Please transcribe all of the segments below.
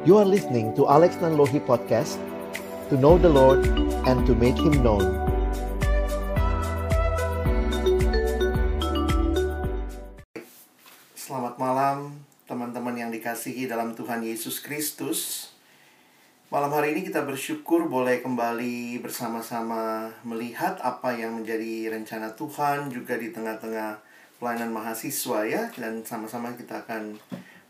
You are listening to Alex Nanlohi Podcast To know the Lord and to make Him known. Selamat malam teman-teman yang dikasihi dalam Tuhan Yesus Kristus. Malam hari ini kita bersyukur boleh kembali bersama-sama melihat apa yang menjadi rencana Tuhan juga di tengah-tengah pelayanan mahasiswa ya. Dan sama-sama kita akan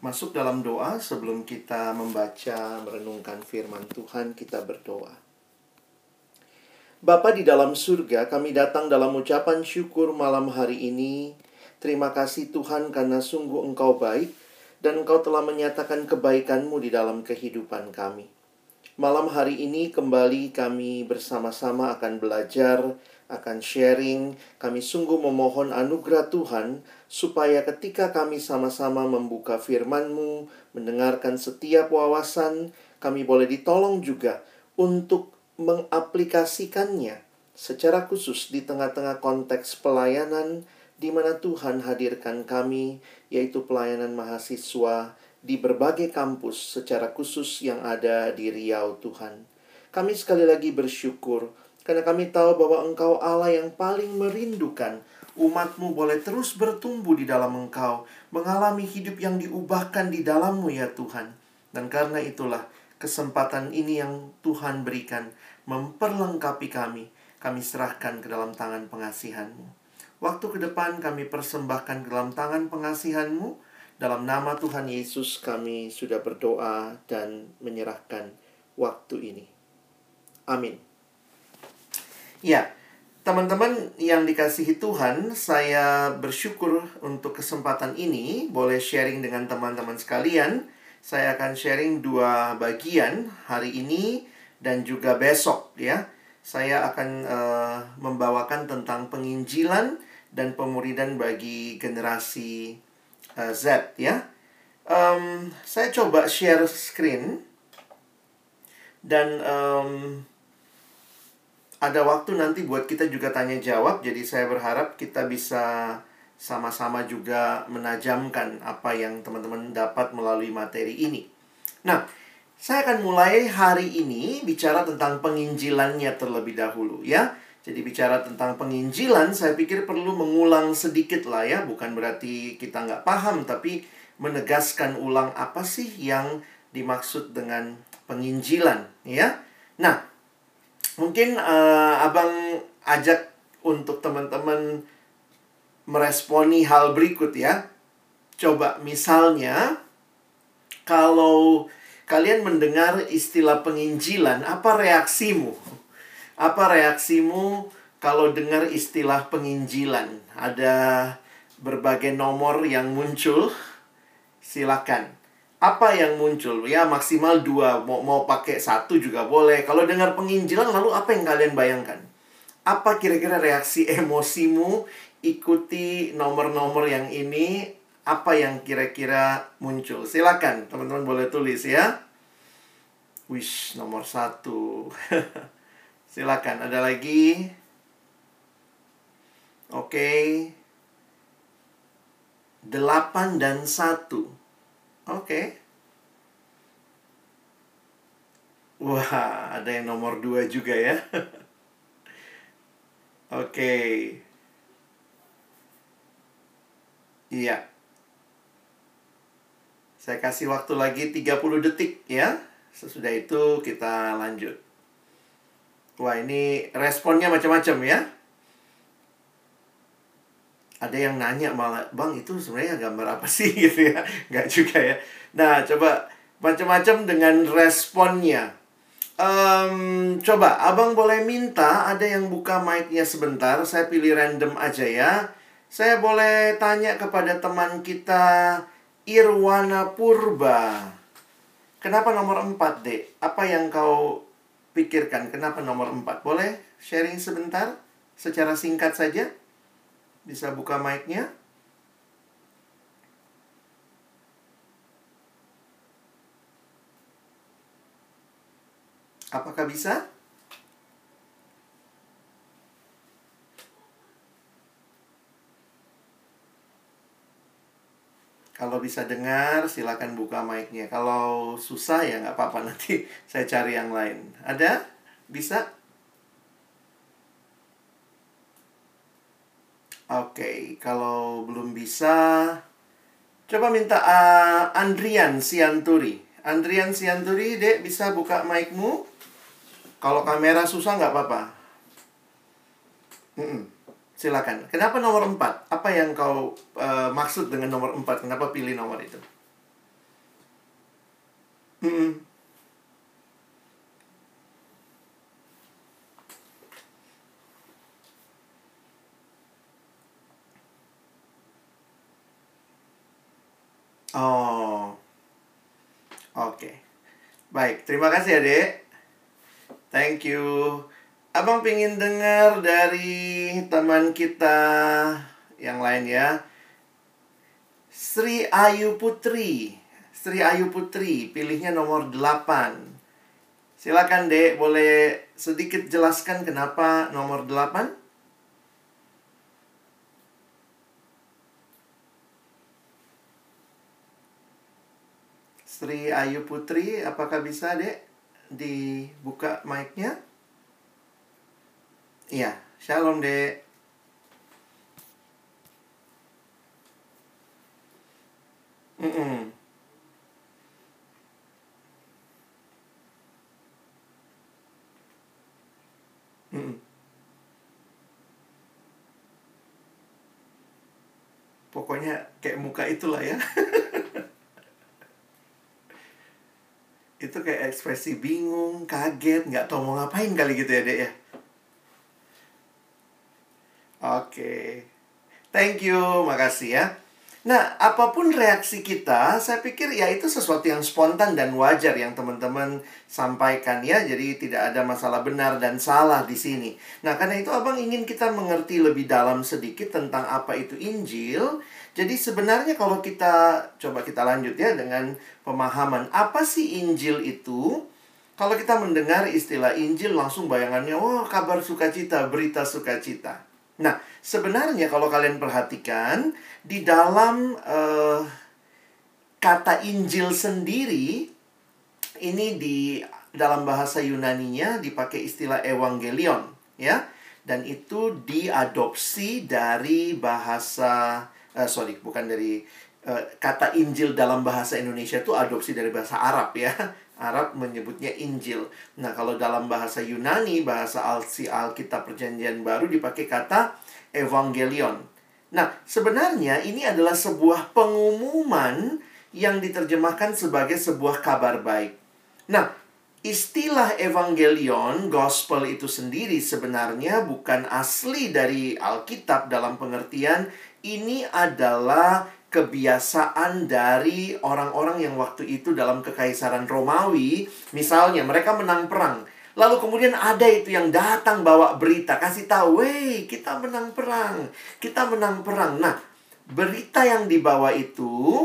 masuk dalam doa sebelum kita membaca merenungkan firman Tuhan kita berdoa. Bapa di dalam surga, kami datang dalam ucapan syukur malam hari ini. Terima kasih Tuhan karena sungguh Engkau baik dan Engkau telah menyatakan kebaikan-Mu di dalam kehidupan kami. Malam hari ini kembali kami bersama-sama akan belajar, akan sharing. Kami sungguh memohon anugerah Tuhan supaya ketika kami sama-sama membuka firman-Mu, mendengarkan setiap wawasan, kami boleh ditolong juga untuk mengaplikasikannya secara khusus di tengah-tengah konteks pelayanan di mana Tuhan hadirkan kami, yaitu pelayanan mahasiswa di berbagai kampus secara khusus yang ada di Riau Tuhan. Kami sekali lagi bersyukur karena kami tahu bahwa Engkau Allah yang paling merindukan umatmu boleh terus bertumbuh di dalam Engkau, mengalami hidup yang diubahkan di dalammu ya Tuhan. Dan karena itulah kesempatan ini yang Tuhan berikan memperlengkapi kami. Kami serahkan ke dalam tangan pengasihanmu. Waktu ke depan kami persembahkan ke dalam tangan pengasihanmu dalam nama Tuhan Yesus kami sudah berdoa dan menyerahkan waktu ini. Amin. Ya, teman-teman yang dikasihi Tuhan, saya bersyukur untuk kesempatan ini boleh sharing dengan teman-teman sekalian. Saya akan sharing dua bagian hari ini dan juga besok ya. Saya akan uh, membawakan tentang penginjilan dan pemuridan bagi generasi uh, Z ya. Um, saya coba share screen dan um, ada waktu nanti buat kita juga tanya jawab. Jadi saya berharap kita bisa sama-sama juga menajamkan apa yang teman-teman dapat melalui materi ini. Nah, saya akan mulai hari ini bicara tentang penginjilannya terlebih dahulu ya. Jadi bicara tentang penginjilan, saya pikir perlu mengulang sedikit lah ya. Bukan berarti kita nggak paham, tapi menegaskan ulang apa sih yang dimaksud dengan penginjilan ya. Nah, mungkin uh, abang ajak untuk teman-teman meresponi hal berikut ya. Coba misalnya, kalau kalian mendengar istilah penginjilan, apa reaksimu? Apa reaksimu kalau dengar istilah penginjilan? Ada berbagai nomor yang muncul. Silakan. Apa yang muncul? Ya maksimal dua. Mau mau pakai satu juga boleh. Kalau dengar penginjilan, lalu apa yang kalian bayangkan? Apa kira-kira reaksi emosimu ikuti nomor-nomor yang ini? Apa yang kira-kira muncul? Silakan, teman-teman boleh tulis ya. Wish nomor satu. Silakan, ada lagi? Oke. Okay. 8 dan 1. Oke. Okay. Wah, ada yang nomor 2 juga ya. Oke. okay. Iya. Saya kasih waktu lagi 30 detik ya. Sesudah itu kita lanjut. Wah, ini responnya macam-macam ya. Ada yang nanya malah, Bang itu sebenarnya gambar apa sih gitu ya. Nggak juga ya. Nah, coba macam-macam dengan responnya. Um, coba, abang boleh minta ada yang buka mic-nya sebentar. Saya pilih random aja ya. Saya boleh tanya kepada teman kita Irwana Purba. Kenapa nomor 4, Dek? Apa yang kau pikirkan kenapa nomor 4? Boleh sharing sebentar? Secara singkat saja? Bisa buka mic-nya? Apakah bisa? Kalau bisa dengar, silakan buka mic-nya. Kalau susah ya nggak apa-apa nanti saya cari yang lain. Ada? Bisa? Oke, kalau belum bisa, coba minta uh, Andrian Sianturi. Andrian Sianturi, dek bisa buka mic-mu? Kalau kamera susah nggak apa-apa. Mm -mm. Silakan. Kenapa nomor 4? Apa yang kau uh, maksud dengan nomor 4? Kenapa pilih nomor itu? Mm -mm. Oh. Oke. Okay. Baik, terima kasih Adek. Thank you. Abang pingin dengar dari teman kita yang lain ya. Sri Ayu Putri. Sri Ayu Putri, pilihnya nomor 8. Silakan Dek, boleh sedikit jelaskan kenapa nomor 8? Sri Ayu Putri, apakah bisa dek dibuka mic-nya? Iya, shalom dek. Mm -mm. Pokoknya kayak muka itulah ya. itu kayak ekspresi bingung, kaget, nggak tahu mau ngapain kali gitu ya, Dek ya. Oke. Thank you, makasih ya. Nah, apa pun reaksi kita, saya pikir ya itu sesuatu yang spontan dan wajar yang teman-teman sampaikan ya. Jadi tidak ada masalah benar dan salah di sini. Nah, karena itu Abang ingin kita mengerti lebih dalam sedikit tentang apa itu Injil. Jadi sebenarnya kalau kita coba kita lanjut ya dengan pemahaman apa sih Injil itu? Kalau kita mendengar istilah Injil langsung bayangannya, oh kabar sukacita, berita sukacita. Nah, sebenarnya kalau kalian perhatikan di dalam uh, kata Injil sendiri ini di dalam bahasa Yunaninya dipakai istilah evangelion ya dan itu diadopsi dari bahasa uh, sorry bukan dari uh, kata Injil dalam bahasa Indonesia itu adopsi dari bahasa Arab ya Arab menyebutnya Injil. Nah, kalau dalam bahasa Yunani, bahasa Alsi Alkitab Perjanjian Baru dipakai kata Evangelion. Nah, sebenarnya ini adalah sebuah pengumuman yang diterjemahkan sebagai sebuah kabar baik. Nah, istilah evangelion, gospel itu sendiri sebenarnya bukan asli dari Alkitab dalam pengertian ini adalah kebiasaan dari orang-orang yang waktu itu dalam kekaisaran Romawi, misalnya mereka menang perang. Lalu kemudian ada itu yang datang bawa berita, kasih tahu, "Weh, kita menang perang. Kita menang perang." Nah, berita yang dibawa itu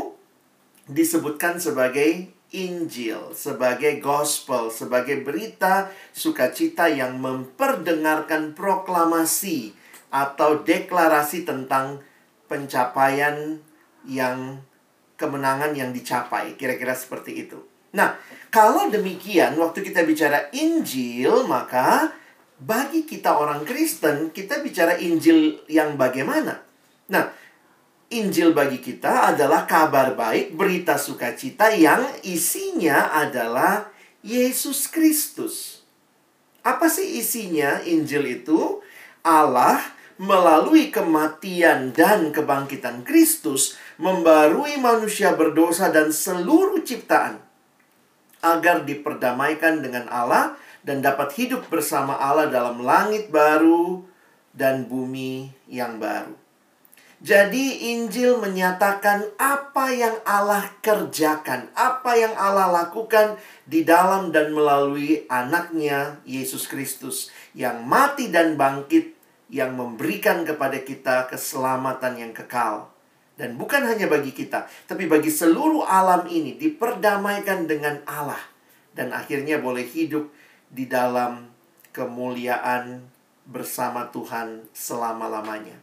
disebutkan sebagai Injil, sebagai gospel, sebagai berita sukacita yang memperdengarkan proklamasi atau deklarasi tentang pencapaian yang kemenangan yang dicapai, kira-kira seperti itu. Nah, kalau demikian, waktu kita bicara Injil, maka bagi kita orang Kristen, kita bicara Injil yang bagaimana? Nah, Injil bagi kita adalah kabar baik, berita sukacita yang isinya adalah Yesus Kristus. Apa sih isinya Injil itu? Allah melalui kematian dan kebangkitan Kristus membarui manusia berdosa dan seluruh ciptaan agar diperdamaikan dengan Allah dan dapat hidup bersama Allah dalam langit baru dan bumi yang baru. Jadi Injil menyatakan apa yang Allah kerjakan, apa yang Allah lakukan di dalam dan melalui anaknya Yesus Kristus yang mati dan bangkit yang memberikan kepada kita keselamatan yang kekal. Dan bukan hanya bagi kita, tapi bagi seluruh alam ini diperdamaikan dengan Allah. Dan akhirnya boleh hidup di dalam kemuliaan bersama Tuhan selama-lamanya.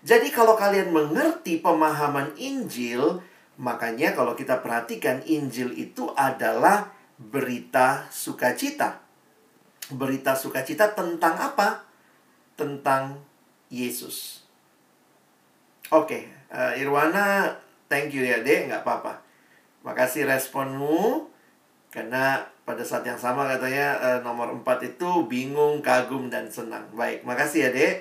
Jadi kalau kalian mengerti pemahaman Injil, Makanya kalau kita perhatikan Injil itu adalah berita sukacita. Berita sukacita tentang apa? Tentang Yesus. Oke, uh, Irwana, thank you ya dek, nggak apa-apa. Makasih responmu, karena pada saat yang sama katanya uh, nomor 4 itu bingung, kagum, dan senang. Baik, makasih ya dek.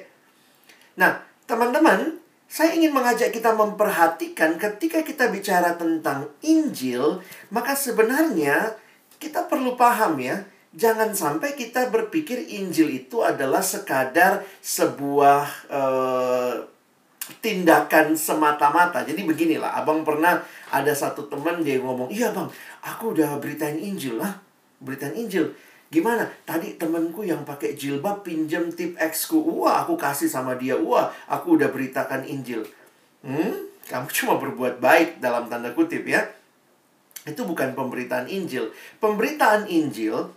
Nah, teman-teman, saya ingin mengajak kita memperhatikan ketika kita bicara tentang Injil, maka sebenarnya kita perlu paham ya, jangan sampai kita berpikir Injil itu adalah sekadar sebuah uh, tindakan semata-mata. Jadi beginilah, abang pernah ada satu teman dia ngomong, iya bang, aku udah beritain Injil lah, beritain Injil. Gimana? Tadi temanku yang pakai jilbab pinjam tip X ku. Wah, aku kasih sama dia. Wah, aku udah beritakan Injil. Hmm, kamu cuma berbuat baik dalam tanda kutip ya. Itu bukan pemberitaan Injil. Pemberitaan Injil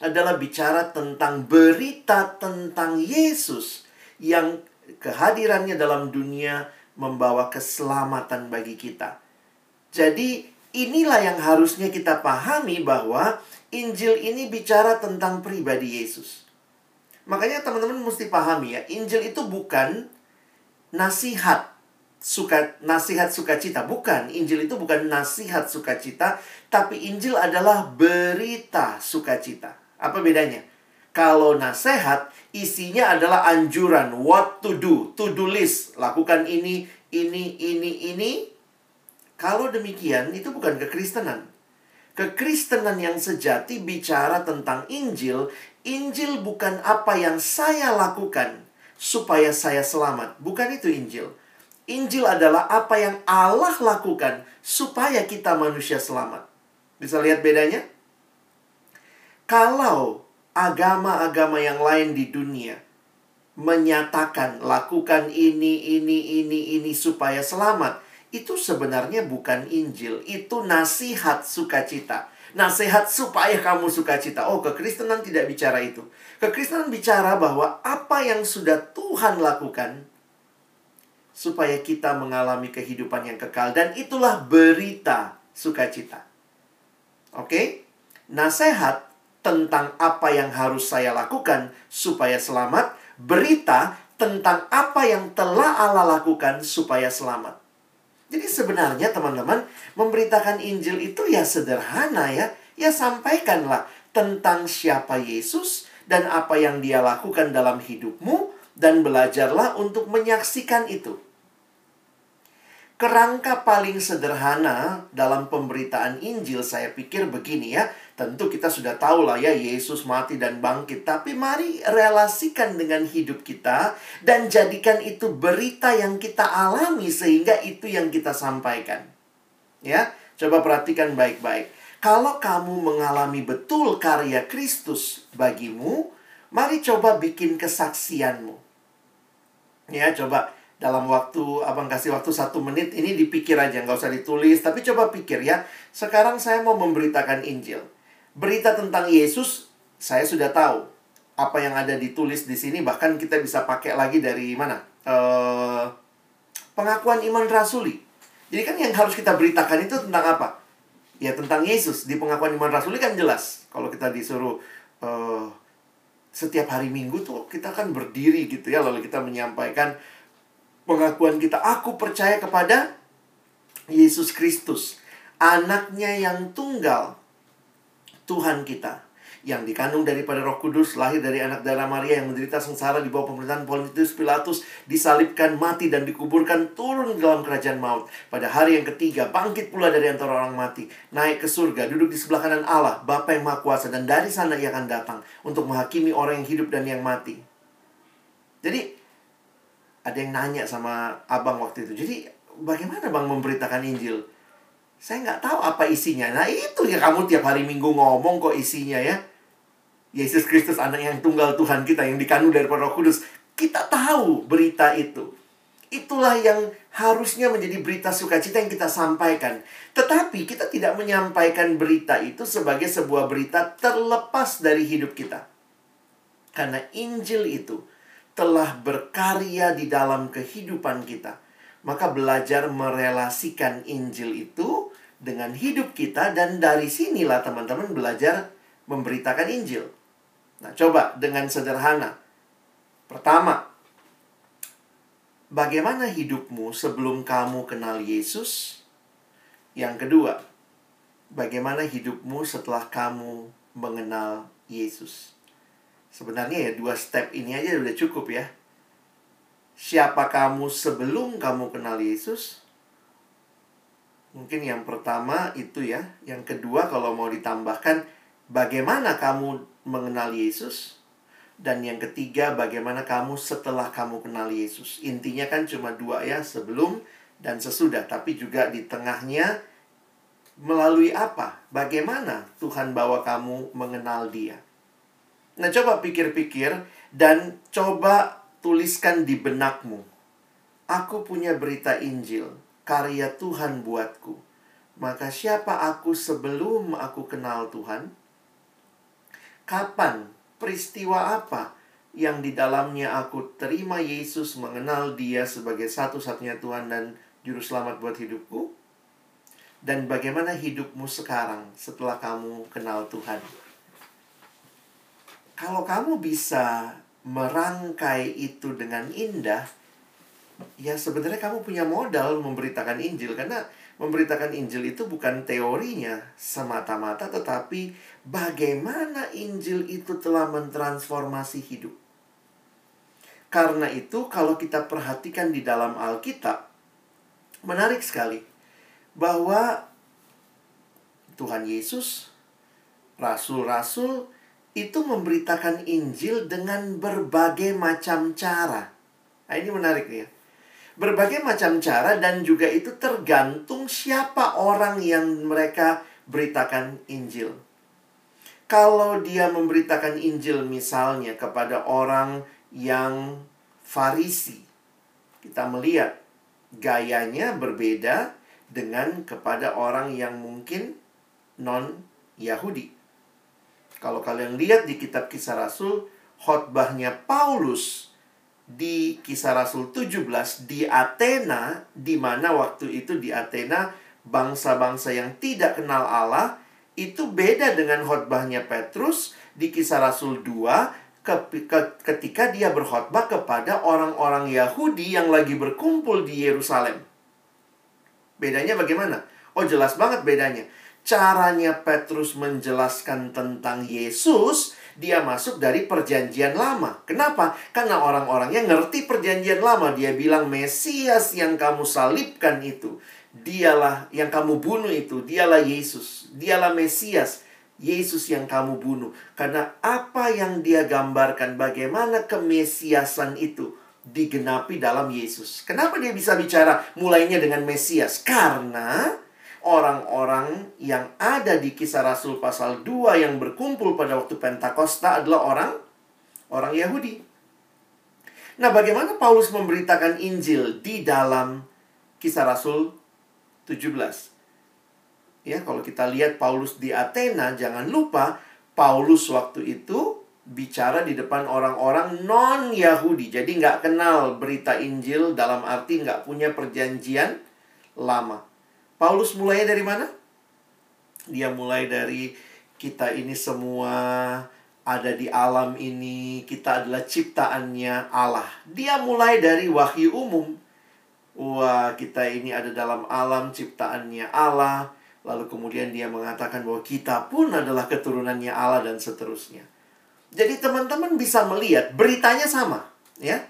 adalah bicara tentang berita tentang Yesus yang kehadirannya dalam dunia membawa keselamatan bagi kita. Jadi, inilah yang harusnya kita pahami bahwa Injil ini bicara tentang pribadi Yesus. Makanya teman-teman mesti pahami ya, Injil itu bukan nasihat suka nasihat sukacita, bukan. Injil itu bukan nasihat sukacita, tapi Injil adalah berita sukacita. Apa bedanya? Kalau nasihat isinya adalah anjuran what to do, to do list, lakukan ini, ini, ini, ini. Kalau demikian itu bukan kekristenan. Kekristenan yang sejati bicara tentang Injil. Injil bukan apa yang saya lakukan supaya saya selamat. Bukan itu Injil. Injil adalah apa yang Allah lakukan supaya kita manusia selamat. Bisa lihat bedanya? Kalau agama-agama yang lain di dunia menyatakan lakukan ini, ini, ini, ini supaya selamat. Itu sebenarnya bukan Injil, itu nasihat sukacita. Nasihat supaya kamu sukacita. Oh, kekristenan tidak bicara itu. Kekristenan bicara bahwa apa yang sudah Tuhan lakukan supaya kita mengalami kehidupan yang kekal dan itulah berita sukacita. Oke? Okay? Nasihat tentang apa yang harus saya lakukan supaya selamat, berita tentang apa yang telah Allah lakukan supaya selamat. Jadi sebenarnya teman-teman, memberitakan Injil itu ya sederhana ya. Ya sampaikanlah tentang siapa Yesus dan apa yang dia lakukan dalam hidupmu dan belajarlah untuk menyaksikan itu. Kerangka paling sederhana dalam pemberitaan Injil saya pikir begini ya. Tentu kita sudah tahu lah ya Yesus mati dan bangkit. Tapi mari relasikan dengan hidup kita dan jadikan itu berita yang kita alami sehingga itu yang kita sampaikan. Ya, coba perhatikan baik-baik. Kalau kamu mengalami betul karya Kristus bagimu, mari coba bikin kesaksianmu. Ya, coba dalam waktu abang kasih waktu satu menit ini dipikir aja nggak usah ditulis. Tapi coba pikir ya sekarang saya mau memberitakan Injil. Berita tentang Yesus saya sudah tahu. Apa yang ada ditulis di sini bahkan kita bisa pakai lagi dari mana? Uh, pengakuan iman rasuli. Jadi kan yang harus kita beritakan itu tentang apa? Ya tentang Yesus. Di pengakuan iman rasuli kan jelas. Kalau kita disuruh uh, setiap hari Minggu tuh kita kan berdiri gitu ya. Lalu kita menyampaikan pengakuan kita. Aku percaya kepada Yesus Kristus, anaknya yang tunggal, Tuhan kita. Yang dikandung daripada roh kudus, lahir dari anak darah Maria yang menderita sengsara di bawah pemerintahan Pontius Pilatus, disalibkan, mati, dan dikuburkan, turun dalam kerajaan maut. Pada hari yang ketiga, bangkit pula dari antara orang mati, naik ke surga, duduk di sebelah kanan Allah, Bapa yang Maha Kuasa, dan dari sana ia akan datang untuk menghakimi orang yang hidup dan yang mati. Jadi, ada yang nanya sama abang waktu itu. Jadi bagaimana bang memberitakan Injil? Saya nggak tahu apa isinya. Nah itu ya kamu tiap hari minggu ngomong kok isinya ya. Yesus Kristus anak yang tunggal Tuhan kita yang dikandung dari Roh Kudus. Kita tahu berita itu. Itulah yang harusnya menjadi berita sukacita yang kita sampaikan. Tetapi kita tidak menyampaikan berita itu sebagai sebuah berita terlepas dari hidup kita. Karena Injil itu telah berkarya di dalam kehidupan kita, Maka belajar merelasikan Injil itu dengan hidup kita dan dari sinilah teman-teman belajar memberitakan Injil. Nah, coba dengan sederhana. Pertama, bagaimana hidupmu sebelum kamu kenal Yesus? Yang kedua, bagaimana hidupmu setelah kamu mengenal Yesus? Sebenarnya ya dua step ini aja udah cukup ya. Siapa kamu sebelum kamu kenal Yesus? Mungkin yang pertama itu ya. Yang kedua kalau mau ditambahkan bagaimana kamu mengenal Yesus? Dan yang ketiga, bagaimana kamu setelah kamu kenal Yesus? Intinya kan cuma dua ya, sebelum dan sesudah. Tapi juga di tengahnya, melalui apa? Bagaimana Tuhan bawa kamu mengenal dia? Nah, coba pikir-pikir dan coba tuliskan di benakmu. Aku punya berita Injil, karya Tuhan buatku. Maka siapa aku sebelum aku kenal Tuhan? Kapan peristiwa apa yang di dalamnya aku terima Yesus mengenal dia sebagai satu-satunya Tuhan dan juru selamat buat hidupku? Dan bagaimana hidupmu sekarang setelah kamu kenal Tuhan? Kalau kamu bisa merangkai itu dengan indah, ya sebenarnya kamu punya modal memberitakan Injil karena memberitakan Injil itu bukan teorinya semata-mata tetapi bagaimana Injil itu telah mentransformasi hidup. Karena itu kalau kita perhatikan di dalam Alkitab menarik sekali bahwa Tuhan Yesus rasul-rasul itu memberitakan Injil dengan berbagai macam cara. Nah, ini menarik nih ya berbagai macam cara dan juga itu tergantung siapa orang yang mereka beritakan Injil. Kalau dia memberitakan Injil misalnya kepada orang yang Farisi, kita melihat gayanya berbeda dengan kepada orang yang mungkin non Yahudi. Kalau kalian lihat di kitab Kisah Rasul, khotbahnya Paulus di Kisah Rasul 17 di Athena di mana waktu itu di Athena bangsa-bangsa yang tidak kenal Allah itu beda dengan khotbahnya Petrus di Kisah Rasul 2 ke, ke, ketika dia berkhotbah kepada orang-orang Yahudi yang lagi berkumpul di Yerusalem. Bedanya bagaimana? Oh, jelas banget bedanya. Caranya Petrus menjelaskan tentang Yesus dia masuk dari perjanjian lama. Kenapa? Karena orang-orangnya ngerti perjanjian lama. Dia bilang Mesias yang kamu salibkan itu. Dialah yang kamu bunuh itu. Dialah Yesus. Dialah Mesias. Yesus yang kamu bunuh. Karena apa yang dia gambarkan bagaimana kemesiasan itu digenapi dalam Yesus. Kenapa dia bisa bicara mulainya dengan Mesias? Karena orang-orang yang ada di kisah Rasul pasal 2 yang berkumpul pada waktu Pentakosta adalah orang orang Yahudi. Nah, bagaimana Paulus memberitakan Injil di dalam kisah Rasul 17? Ya, kalau kita lihat Paulus di Athena, jangan lupa Paulus waktu itu bicara di depan orang-orang non-Yahudi. Jadi nggak kenal berita Injil dalam arti nggak punya perjanjian lama. Paulus mulainya dari mana? Dia mulai dari kita ini semua ada di alam ini, kita adalah ciptaannya Allah. Dia mulai dari wahyu umum. Wah, kita ini ada dalam alam ciptaannya Allah. Lalu kemudian dia mengatakan bahwa kita pun adalah keturunannya Allah dan seterusnya. Jadi teman-teman bisa melihat beritanya sama, ya.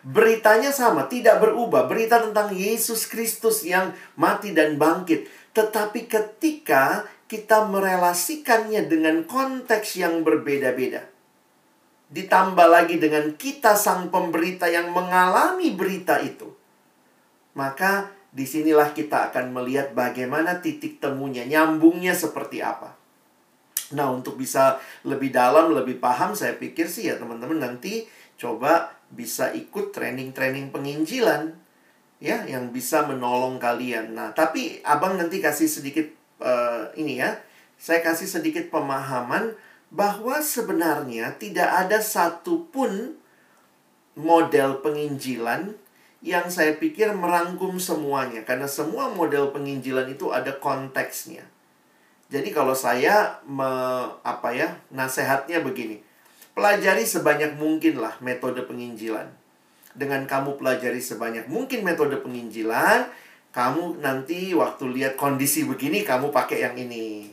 Beritanya sama, tidak berubah. Berita tentang Yesus Kristus yang mati dan bangkit. Tetapi ketika kita merelasikannya dengan konteks yang berbeda-beda. Ditambah lagi dengan kita sang pemberita yang mengalami berita itu. Maka di sinilah kita akan melihat bagaimana titik temunya, nyambungnya seperti apa. Nah, untuk bisa lebih dalam, lebih paham, saya pikir sih ya teman-teman nanti coba bisa ikut training-training penginjilan ya yang bisa menolong kalian. Nah, tapi Abang nanti kasih sedikit uh, ini ya. Saya kasih sedikit pemahaman bahwa sebenarnya tidak ada satupun model penginjilan yang saya pikir merangkum semuanya karena semua model penginjilan itu ada konteksnya. Jadi kalau saya me, apa ya, nasehatnya begini. Pelajari sebanyak mungkin lah metode penginjilan. Dengan kamu pelajari sebanyak mungkin metode penginjilan, kamu nanti waktu lihat kondisi begini kamu pakai yang ini.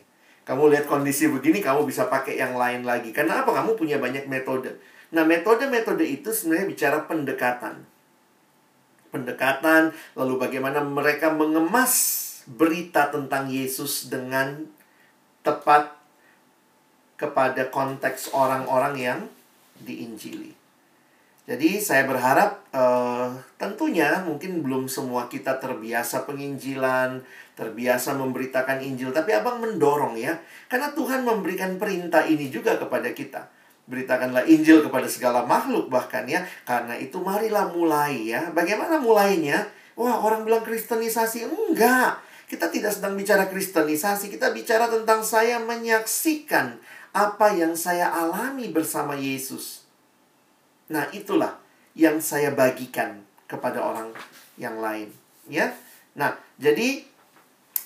Kamu lihat kondisi begini kamu bisa pakai yang lain lagi. Karena apa? Kamu punya banyak metode. Nah, metode-metode itu sebenarnya bicara pendekatan. Pendekatan, lalu bagaimana mereka mengemas berita tentang Yesus dengan tepat kepada konteks orang-orang yang diinjili. Jadi saya berharap uh, tentunya mungkin belum semua kita terbiasa penginjilan, terbiasa memberitakan Injil, tapi Abang mendorong ya. Karena Tuhan memberikan perintah ini juga kepada kita. Beritakanlah Injil kepada segala makhluk bahkan ya. Karena itu marilah mulai ya. Bagaimana mulainya? Wah, orang bilang kristenisasi. Enggak. Kita tidak sedang bicara kristenisasi, kita bicara tentang saya menyaksikan apa yang saya alami bersama Yesus. Nah, itulah yang saya bagikan kepada orang yang lain, ya. Nah, jadi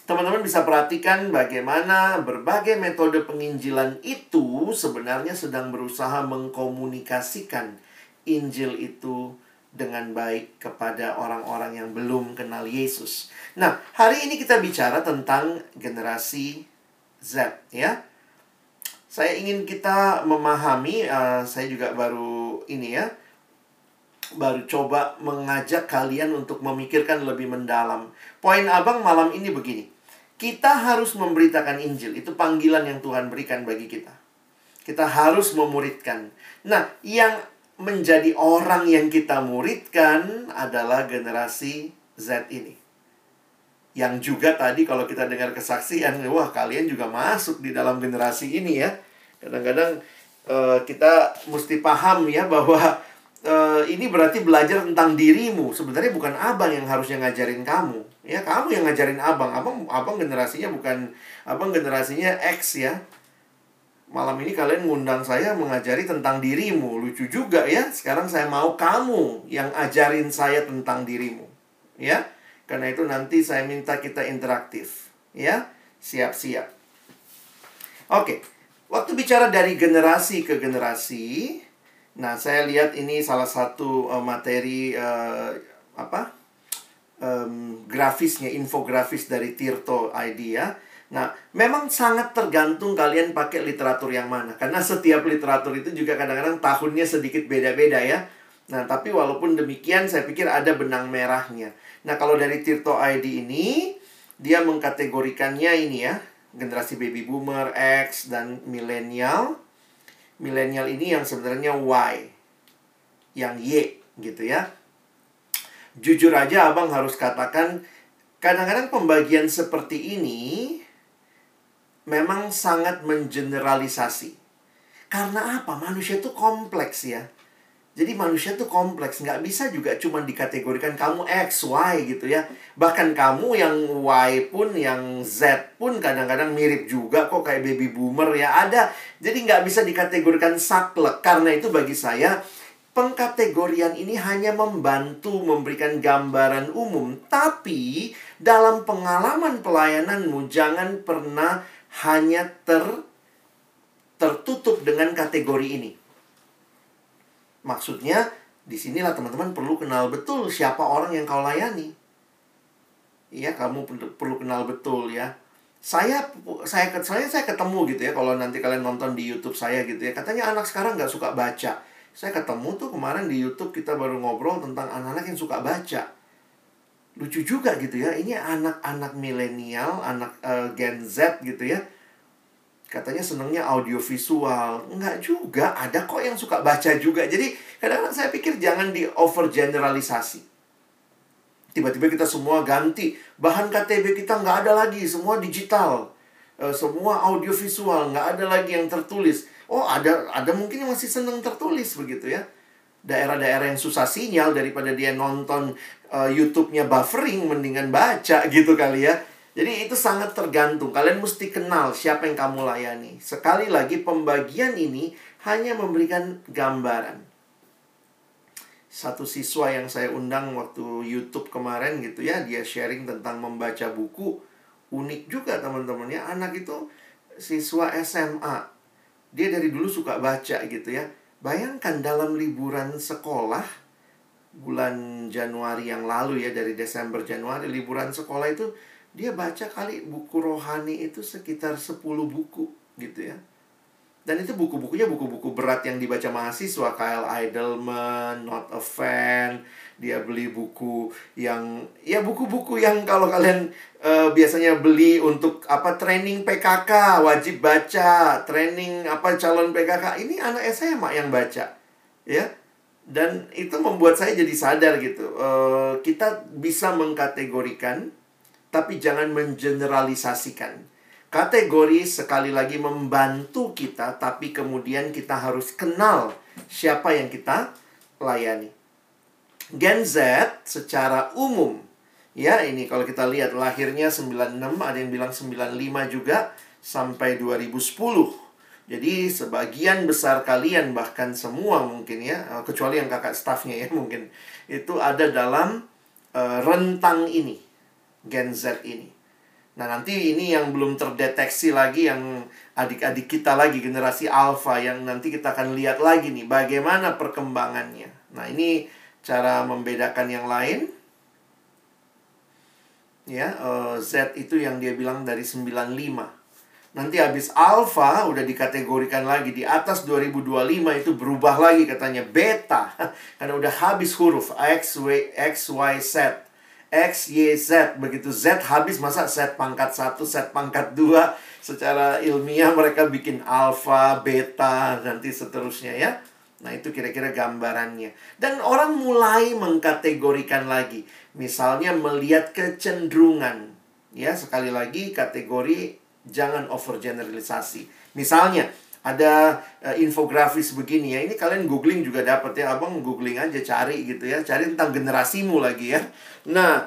teman-teman bisa perhatikan bagaimana berbagai metode penginjilan itu sebenarnya sedang berusaha mengkomunikasikan Injil itu dengan baik kepada orang-orang yang belum kenal Yesus. Nah, hari ini kita bicara tentang generasi Z, ya. Saya ingin kita memahami, uh, saya juga baru ini ya, baru coba mengajak kalian untuk memikirkan lebih mendalam. Poin abang malam ini begini, kita harus memberitakan Injil, itu panggilan yang Tuhan berikan bagi kita. Kita harus memuridkan. Nah, yang menjadi orang yang kita muridkan adalah generasi Z ini. Yang juga tadi kalau kita dengar kesaksian, wah kalian juga masuk di dalam generasi ini ya. Kadang-kadang uh, kita mesti paham ya bahwa uh, ini berarti belajar tentang dirimu. Sebenarnya bukan abang yang harusnya ngajarin kamu. Ya, kamu yang ngajarin abang. Abang abang generasinya bukan abang generasinya X ya malam ini kalian ngundang saya mengajari tentang dirimu. Lucu juga ya. Sekarang saya mau kamu yang ajarin saya tentang dirimu. Ya. Karena itu nanti saya minta kita interaktif. Ya. Siap-siap. Oke. Waktu bicara dari generasi ke generasi, nah saya lihat ini salah satu uh, materi uh, apa? Um, grafisnya, infografis dari Tirto ID ya Nah, memang sangat tergantung kalian pakai literatur yang mana. Karena setiap literatur itu juga kadang-kadang tahunnya sedikit beda-beda ya. Nah, tapi walaupun demikian, saya pikir ada benang merahnya. Nah, kalau dari Tirto ID ini, dia mengkategorikannya ini ya. Generasi baby boomer, X, dan milenial. Milenial ini yang sebenarnya Y. Yang Y, gitu ya. Jujur aja abang harus katakan, kadang-kadang pembagian seperti ini memang sangat mengeneralisasi. Karena apa? Manusia itu kompleks ya. Jadi manusia itu kompleks, nggak bisa juga cuma dikategorikan kamu X, Y gitu ya. Bahkan kamu yang Y pun, yang Z pun kadang-kadang mirip juga kok kayak baby boomer ya ada. Jadi nggak bisa dikategorikan saklek. Karena itu bagi saya, pengkategorian ini hanya membantu memberikan gambaran umum. Tapi dalam pengalaman pelayananmu, jangan pernah hanya ter tertutup dengan kategori ini. Maksudnya, di sinilah teman-teman perlu kenal betul siapa orang yang kau layani. Iya, kamu perlu kenal betul ya. Saya saya saya saya ketemu gitu ya kalau nanti kalian nonton di YouTube saya gitu ya. Katanya anak sekarang nggak suka baca. Saya ketemu tuh kemarin di YouTube kita baru ngobrol tentang anak-anak yang suka baca lucu juga gitu ya ini anak-anak milenial anak uh, Gen Z gitu ya katanya senangnya audio visual. Enggak juga ada kok yang suka baca juga. Jadi kadang-kadang saya pikir jangan di over generalisasi tiba-tiba kita semua ganti. Bahan KTB kita nggak ada lagi semua digital. Uh, semua audio visual nggak ada lagi yang tertulis. Oh ada ada mungkin yang masih senang tertulis begitu ya. Daerah-daerah yang susah sinyal daripada dia nonton uh, YouTube-nya buffering mendingan baca gitu kali ya. Jadi itu sangat tergantung. Kalian mesti kenal siapa yang kamu layani. Sekali lagi pembagian ini hanya memberikan gambaran. satu siswa yang saya undang waktu YouTube kemarin gitu ya, dia sharing tentang membaca buku. Unik juga teman-teman ya, anak itu siswa SMA. Dia dari dulu suka baca gitu ya. Bayangkan dalam liburan sekolah bulan Januari yang lalu ya dari Desember Januari liburan sekolah itu dia baca kali buku rohani itu sekitar 10 buku gitu ya. Dan itu buku-bukunya buku-buku berat yang dibaca mahasiswa Kyle Idleman, Not a Fan, dia beli buku yang ya buku-buku yang kalau kalian uh, biasanya beli untuk apa training PKK wajib baca, training apa calon PKK. Ini anak SMA yang baca. Ya. Dan itu membuat saya jadi sadar gitu. Uh, kita bisa mengkategorikan tapi jangan mengeneralisasikan Kategori sekali lagi membantu kita, tapi kemudian kita harus kenal siapa yang kita layani. Gen Z secara umum, ya ini kalau kita lihat lahirnya 96, ada yang bilang 95 juga, sampai 2010. Jadi sebagian besar kalian bahkan semua mungkin ya, eh, kecuali yang kakak staffnya ya mungkin, itu ada dalam uh, rentang ini, Gen Z ini. Nah, nanti ini yang belum terdeteksi lagi yang adik-adik kita lagi generasi alpha yang nanti kita akan lihat lagi nih bagaimana perkembangannya. Nah, ini cara membedakan yang lain. Ya, uh, Z itu yang dia bilang dari 95. Nanti habis alpha udah dikategorikan lagi di atas 2025 itu berubah lagi katanya beta karena udah habis huruf X, Y, X, Y, Z. X, Y, Z. Begitu Z habis, masa Z pangkat 1, Z pangkat 2. Secara ilmiah mereka bikin alpha, beta, nanti seterusnya ya. Nah, itu kira-kira gambarannya. Dan orang mulai mengkategorikan lagi. Misalnya melihat kecenderungan. Ya, sekali lagi kategori jangan overgeneralisasi. Misalnya, ada uh, infografis begini ya. Ini kalian googling juga dapat ya. Abang googling aja cari gitu ya. Cari tentang generasimu lagi ya. Nah,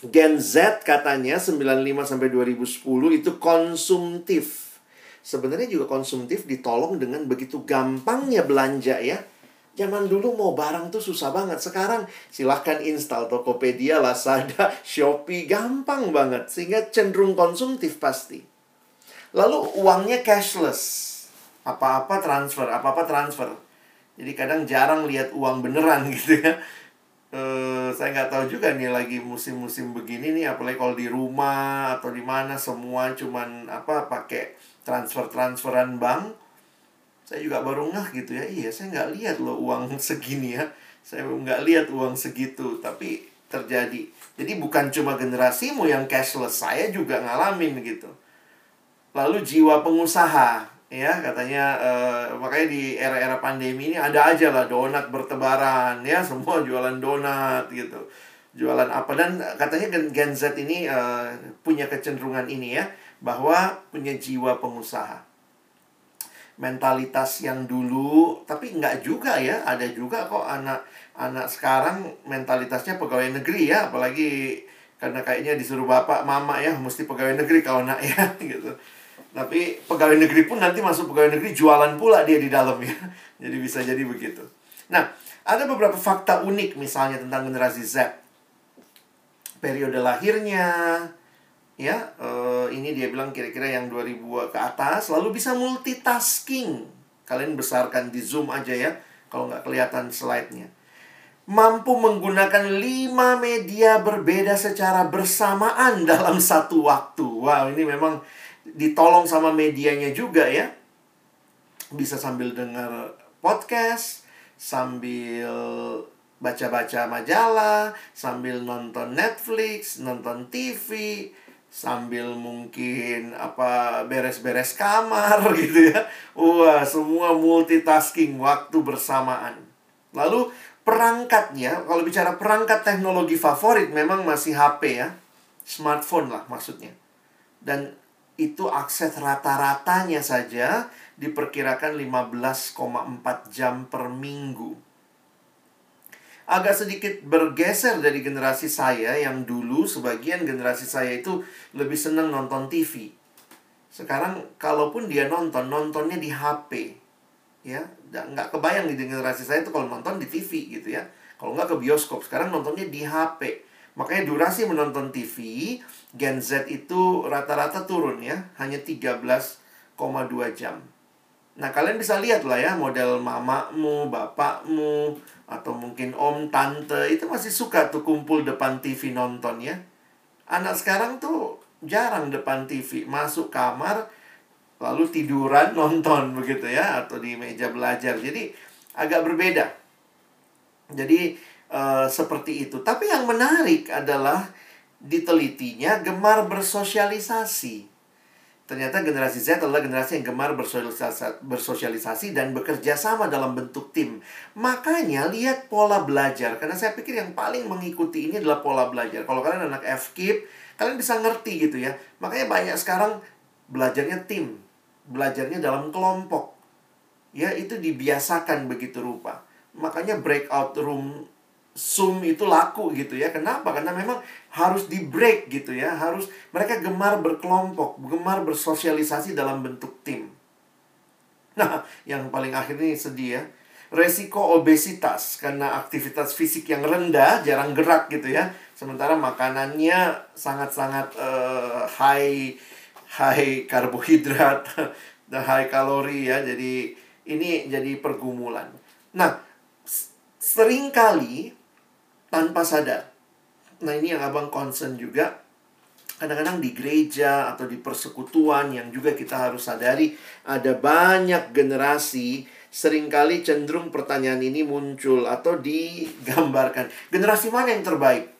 Gen Z katanya 95 sampai 2010 itu konsumtif. Sebenarnya juga konsumtif ditolong dengan begitu gampangnya belanja ya. Zaman dulu mau barang tuh susah banget. Sekarang silahkan install Tokopedia, Lazada, Shopee. Gampang banget. Sehingga cenderung konsumtif pasti. Lalu uangnya cashless. Apa-apa transfer, apa-apa transfer. Jadi kadang jarang lihat uang beneran gitu ya. Uh, saya nggak tahu juga nih lagi musim-musim begini nih apalagi kalau di rumah atau di mana semua cuman apa pakai transfer transferan bank. Saya juga baru ngah gitu ya. Iya saya nggak lihat loh uang segini ya. Saya nggak lihat uang segitu tapi terjadi. Jadi bukan cuma generasimu yang cashless saya juga ngalamin gitu lalu jiwa pengusaha ya katanya uh, makanya di era-era pandemi ini ada aja lah donat bertebaran ya semua jualan donat gitu. Jualan apa dan katanya Gen Z ini uh, punya kecenderungan ini ya bahwa punya jiwa pengusaha. Mentalitas yang dulu tapi enggak juga ya ada juga kok anak anak sekarang mentalitasnya pegawai negeri ya apalagi karena kayaknya disuruh bapak mama ya mesti pegawai negeri kalau nak ya gitu tapi pegawai negeri pun nanti masuk pegawai negeri jualan pula dia di dalam ya. Jadi bisa jadi begitu. Nah, ada beberapa fakta unik misalnya tentang generasi Z. Periode lahirnya, ya, uh, ini dia bilang kira-kira yang 2000 ke atas, lalu bisa multitasking. Kalian besarkan di Zoom aja ya, kalau nggak kelihatan slide-nya. Mampu menggunakan lima media berbeda secara bersamaan dalam satu waktu. Wow, ini memang ditolong sama medianya juga ya. Bisa sambil dengar podcast, sambil baca-baca majalah, sambil nonton Netflix, nonton TV, sambil mungkin apa beres-beres kamar gitu ya. Wah, semua multitasking waktu bersamaan. Lalu perangkatnya, kalau bicara perangkat teknologi favorit memang masih HP ya. Smartphone lah maksudnya. Dan itu akses rata-ratanya saja diperkirakan 15,4 jam per minggu. Agak sedikit bergeser dari generasi saya yang dulu sebagian generasi saya itu lebih senang nonton TV. Sekarang kalaupun dia nonton, nontonnya di HP. ya nggak kebayang di generasi saya itu kalau nonton di TV gitu ya kalau nggak ke bioskop sekarang nontonnya di HP makanya durasi menonton TV Gen Z itu rata-rata turun ya hanya 13,2 jam. Nah kalian bisa lihat lah ya model mamamu bapakmu atau mungkin om tante itu masih suka tuh kumpul depan TV nonton ya. Anak sekarang tuh jarang depan TV masuk kamar lalu tiduran nonton begitu ya atau di meja belajar. Jadi agak berbeda. Jadi uh, seperti itu tapi yang menarik adalah ditelitinya gemar bersosialisasi ternyata generasi Z adalah generasi yang gemar bersosialisasi, bersosialisasi dan bekerja sama dalam bentuk tim. Makanya lihat pola belajar. Karena saya pikir yang paling mengikuti ini adalah pola belajar. Kalau kalian anak FKIP, kalian bisa ngerti gitu ya. Makanya banyak sekarang belajarnya tim belajarnya dalam kelompok. Ya, itu dibiasakan begitu rupa. Makanya breakout room Zoom itu laku gitu ya. Kenapa? Karena memang harus di break gitu ya. Harus mereka gemar berkelompok, gemar bersosialisasi dalam bentuk tim. Nah, yang paling akhir ini sedih ya. Resiko obesitas karena aktivitas fisik yang rendah, jarang gerak gitu ya. Sementara makanannya sangat-sangat uh, high high karbohidrat dan high kalori ya. Jadi ini jadi pergumulan. Nah, sering kali tanpa sadar. Nah, ini yang Abang concern juga. Kadang-kadang di gereja atau di persekutuan yang juga kita harus sadari ada banyak generasi sering kali cenderung pertanyaan ini muncul atau digambarkan. Generasi mana yang terbaik?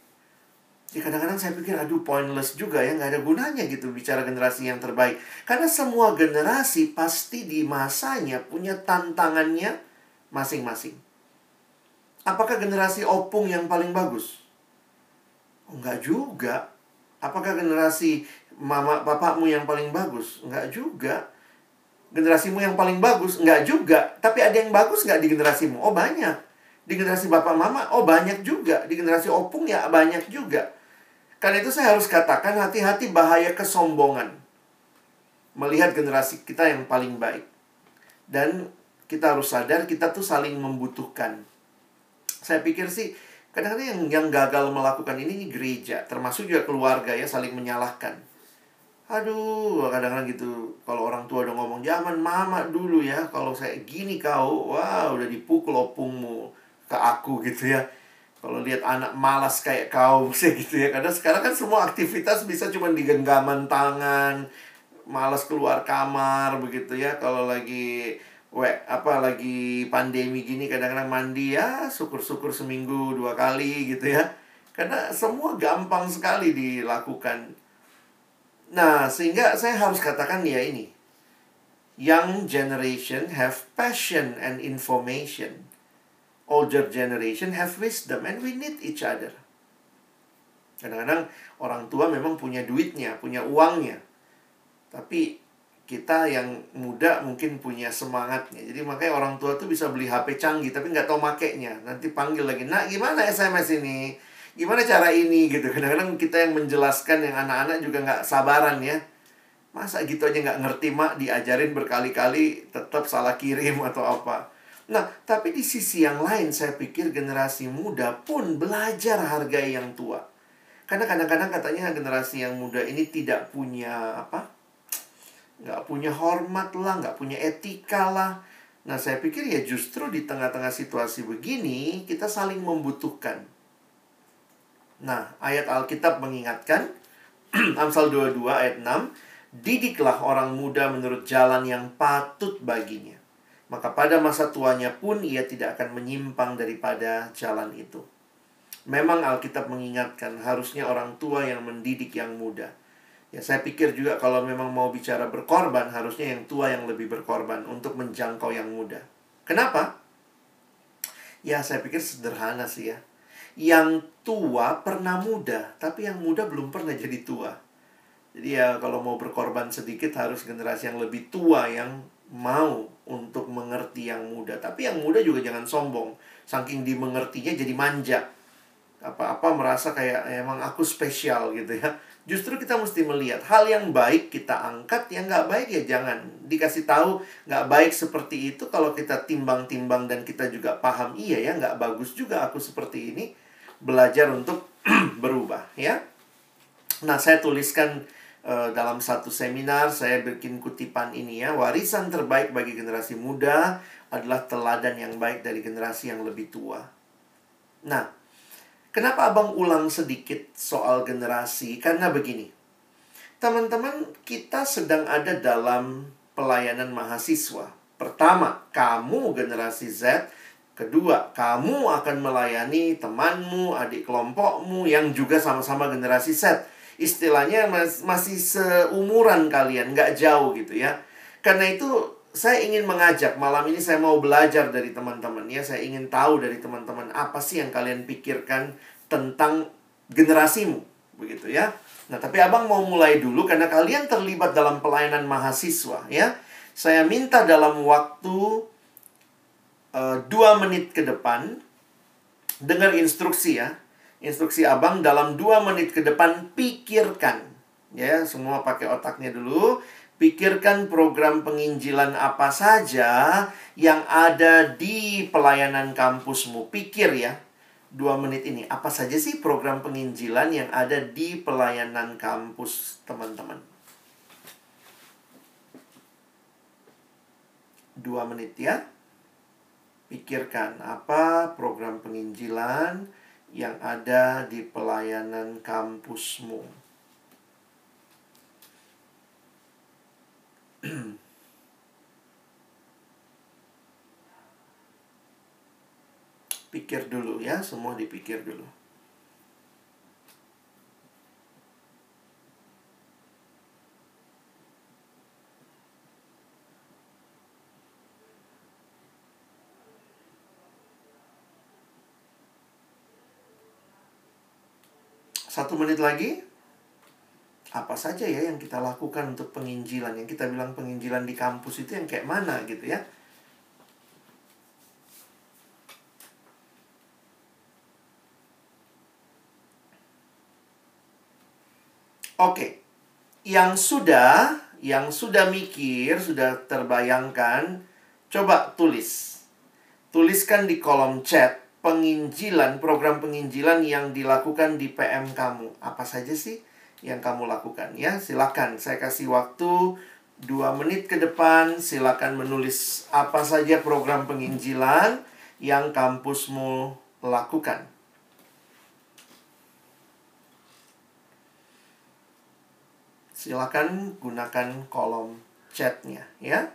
Ya kadang-kadang saya pikir aduh pointless juga ya nggak ada gunanya gitu bicara generasi yang terbaik karena semua generasi pasti di masanya punya tantangannya masing-masing. Apakah generasi opung yang paling bagus? Enggak juga. Apakah generasi mama bapakmu yang paling bagus? Enggak juga. Generasimu yang paling bagus? Enggak juga. Tapi ada yang bagus enggak di generasimu? Oh banyak. Di generasi bapak mama? Oh banyak juga. Di generasi opung ya banyak juga. Karena itu saya harus katakan hati-hati bahaya kesombongan. Melihat generasi kita yang paling baik. Dan kita harus sadar kita tuh saling membutuhkan. Saya pikir sih kadang-kadang yang, yang gagal melakukan ini, ini gereja. Termasuk juga keluarga ya saling menyalahkan. Aduh, kadang-kadang gitu. Kalau orang tua udah ngomong, zaman mama dulu ya. Kalau saya gini kau, wah wow, udah dipukul opungmu ke aku gitu ya kalau lihat anak malas kayak kau sih gitu ya karena sekarang kan semua aktivitas bisa cuma di genggaman tangan malas keluar kamar begitu ya kalau lagi we apa lagi pandemi gini kadang-kadang mandi ya syukur-syukur seminggu dua kali gitu ya karena semua gampang sekali dilakukan nah sehingga saya harus katakan ya ini young generation have passion and information older generation have wisdom and we need each other. Kadang-kadang orang tua memang punya duitnya, punya uangnya. Tapi kita yang muda mungkin punya semangatnya. Jadi makanya orang tua tuh bisa beli HP canggih tapi nggak tahu makainya. Nanti panggil lagi, nak gimana SMS ini? Gimana cara ini gitu. Kadang-kadang kita yang menjelaskan yang anak-anak juga nggak sabaran ya. Masa gitu aja nggak ngerti mak diajarin berkali-kali tetap salah kirim atau apa. Nah, tapi di sisi yang lain saya pikir generasi muda pun belajar hargai yang tua. Karena kadang-kadang katanya generasi yang muda ini tidak punya apa? Nggak punya hormat lah, nggak punya etika lah. Nah, saya pikir ya justru di tengah-tengah situasi begini, kita saling membutuhkan. Nah, ayat Alkitab mengingatkan, Amsal 22 ayat 6, Didiklah orang muda menurut jalan yang patut baginya maka pada masa tuanya pun ia tidak akan menyimpang daripada jalan itu. Memang Alkitab mengingatkan harusnya orang tua yang mendidik yang muda. Ya saya pikir juga kalau memang mau bicara berkorban harusnya yang tua yang lebih berkorban untuk menjangkau yang muda. Kenapa? Ya saya pikir sederhana sih ya. Yang tua pernah muda, tapi yang muda belum pernah jadi tua. Jadi ya kalau mau berkorban sedikit harus generasi yang lebih tua yang mau untuk mengerti yang muda. Tapi yang muda juga jangan sombong. Saking dimengertinya jadi manja. apa-apa merasa kayak emang aku spesial gitu ya. Justru kita mesti melihat hal yang baik kita angkat, yang nggak baik ya jangan dikasih tahu nggak baik seperti itu. Kalau kita timbang-timbang dan kita juga paham iya ya nggak bagus juga aku seperti ini belajar untuk berubah ya. Nah saya tuliskan uh, dalam satu seminar saya bikin kutipan ini ya warisan terbaik bagi generasi muda adalah teladan yang baik dari generasi yang lebih tua. Nah Kenapa abang ulang sedikit soal generasi? Karena begini, teman-teman, kita sedang ada dalam pelayanan mahasiswa. Pertama, kamu generasi Z. Kedua, kamu akan melayani temanmu, adik kelompokmu yang juga sama-sama generasi Z. Istilahnya masih seumuran kalian, nggak jauh gitu ya. Karena itu saya ingin mengajak malam ini saya mau belajar dari teman-teman ya. Saya ingin tahu dari teman-teman apa sih yang kalian pikirkan tentang generasimu begitu ya. Nah tapi abang mau mulai dulu karena kalian terlibat dalam pelayanan mahasiswa ya. Saya minta dalam waktu uh, dua menit ke depan dengar instruksi ya. Instruksi abang dalam dua menit ke depan pikirkan ya. Semua pakai otaknya dulu Pikirkan program penginjilan apa saja yang ada di pelayanan kampusmu. Pikir ya, dua menit ini. Apa saja sih program penginjilan yang ada di pelayanan kampus teman-teman? Dua menit ya. Pikirkan apa program penginjilan yang ada di pelayanan kampusmu. Pikir dulu ya, semua dipikir dulu. Satu menit lagi apa saja ya yang kita lakukan untuk penginjilan yang kita bilang penginjilan di kampus itu yang kayak mana gitu ya Oke, yang sudah, yang sudah mikir, sudah terbayangkan, coba tulis. Tuliskan di kolom chat penginjilan, program penginjilan yang dilakukan di PM kamu. Apa saja sih? Yang kamu lakukan ya. Silakan saya kasih waktu dua menit ke depan silakan menulis apa saja program penginjilan yang kampusmu lakukan. Silakan gunakan kolom chatnya ya.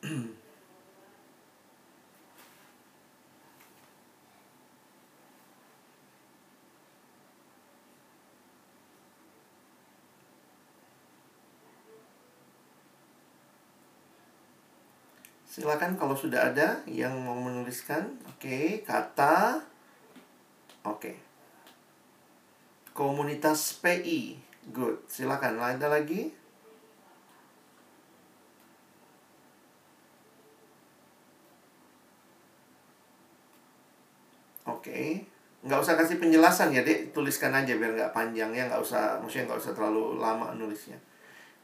Silakan kalau sudah ada yang mau menuliskan. Oke, okay. kata. Oke. Okay. Komunitas PI. Good. Silakan. Ada lagi? Oke. Okay. Nggak usah kasih penjelasan ya, Dek. Tuliskan aja biar nggak panjang ya. Nggak usah, maksudnya nggak usah terlalu lama nulisnya.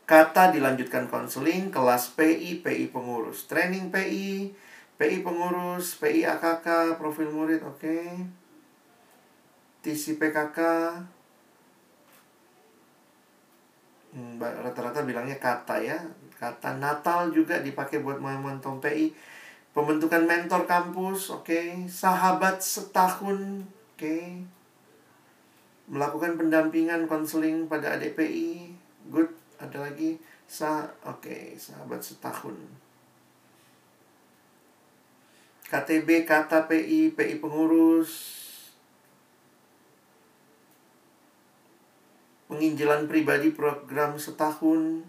Kata dilanjutkan konseling, kelas PI, PI pengurus. Training PI, PI pengurus, PI AKK, profil murid, oke. Okay. TC PKK. Rata-rata bilangnya kata ya. Kata Natal juga dipakai buat momentum PI. Pembentukan mentor kampus, oke. Okay. Sahabat setahun, oke. Okay. Melakukan pendampingan konseling pada adik PI, good ada lagi? Sa oke okay, sahabat setahun. KTB kata PI PI pengurus. Penginjilan pribadi program setahun.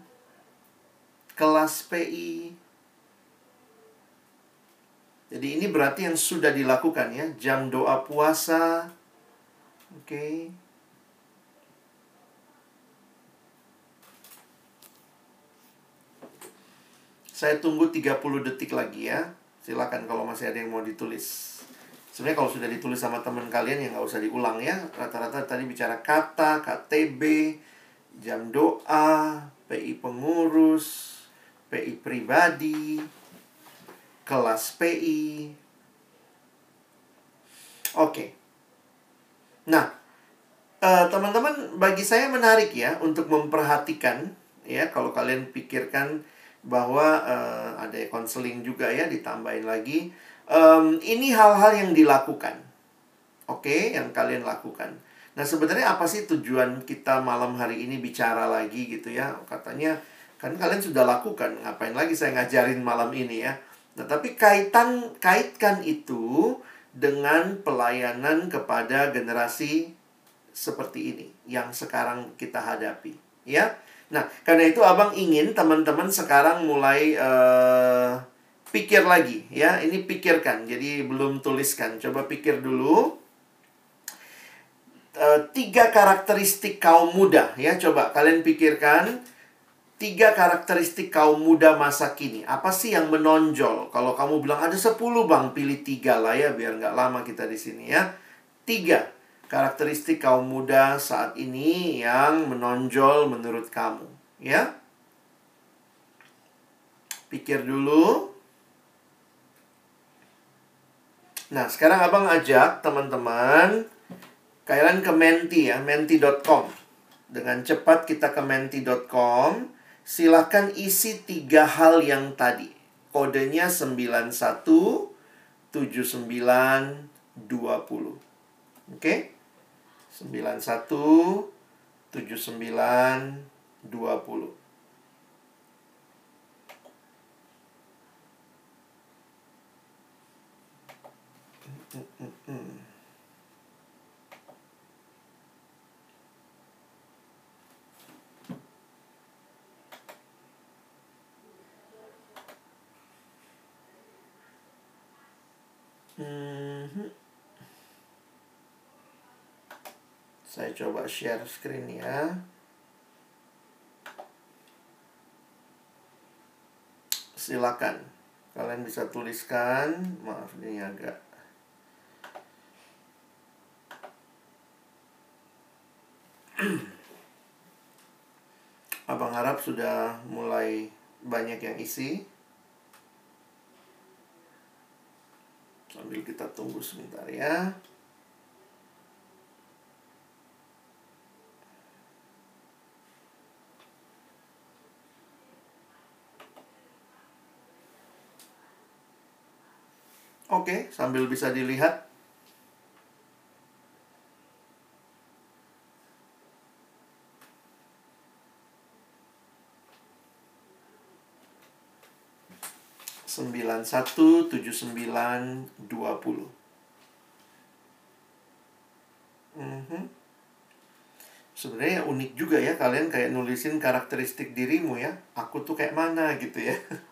Kelas PI jadi ini berarti yang sudah dilakukan ya jam doa puasa. Oke. okay. Saya tunggu 30 detik lagi ya. Silakan kalau masih ada yang mau ditulis. Sebenarnya kalau sudah ditulis sama teman kalian ya nggak usah diulang ya. Rata-rata tadi bicara kata, KTB, jam doa, PI pengurus, PI pribadi, kelas PI. Oke. Nah, teman teman-teman bagi saya menarik ya untuk memperhatikan ya kalau kalian pikirkan bahwa uh, ada konseling juga ya ditambahin lagi. Um, ini hal-hal yang dilakukan. Oke okay, yang kalian lakukan. Nah sebenarnya apa sih tujuan kita malam hari ini bicara lagi gitu ya? Katanya kan kalian sudah lakukan ngapain lagi saya ngajarin malam ini ya? Nah tapi kaitan kaitkan itu dengan pelayanan kepada generasi seperti ini yang sekarang kita hadapi, ya. Nah, karena itu Abang ingin teman-teman sekarang mulai uh, pikir lagi, ya. Ini pikirkan, jadi belum tuliskan. Coba pikir dulu. Uh, tiga karakteristik kaum muda, ya. Coba kalian pikirkan tiga karakteristik kaum muda masa kini. Apa sih yang menonjol? Kalau kamu bilang ada sepuluh bang, pilih tiga lah ya, biar nggak lama kita di sini ya. Tiga karakteristik kaum muda saat ini yang menonjol menurut kamu, ya? Pikir dulu. Nah, sekarang Abang ajak teman-teman kalian ke Menti ya, menti.com. Dengan cepat kita ke menti.com, silakan isi tiga hal yang tadi. Kodenya 91 79 20. Oke? Okay? 91 79 20 Mm-hmm. Saya coba share screen ya. Silakan. Kalian bisa tuliskan. Maaf ini agak Abang harap sudah mulai banyak yang isi. Sambil kita tunggu sebentar ya. Oke, sambil bisa dilihat. sembilan satu tujuh sembilan dua puluh. Mhm. Sebenarnya unik juga ya kalian kayak nulisin karakteristik dirimu ya. Aku tuh kayak mana gitu ya.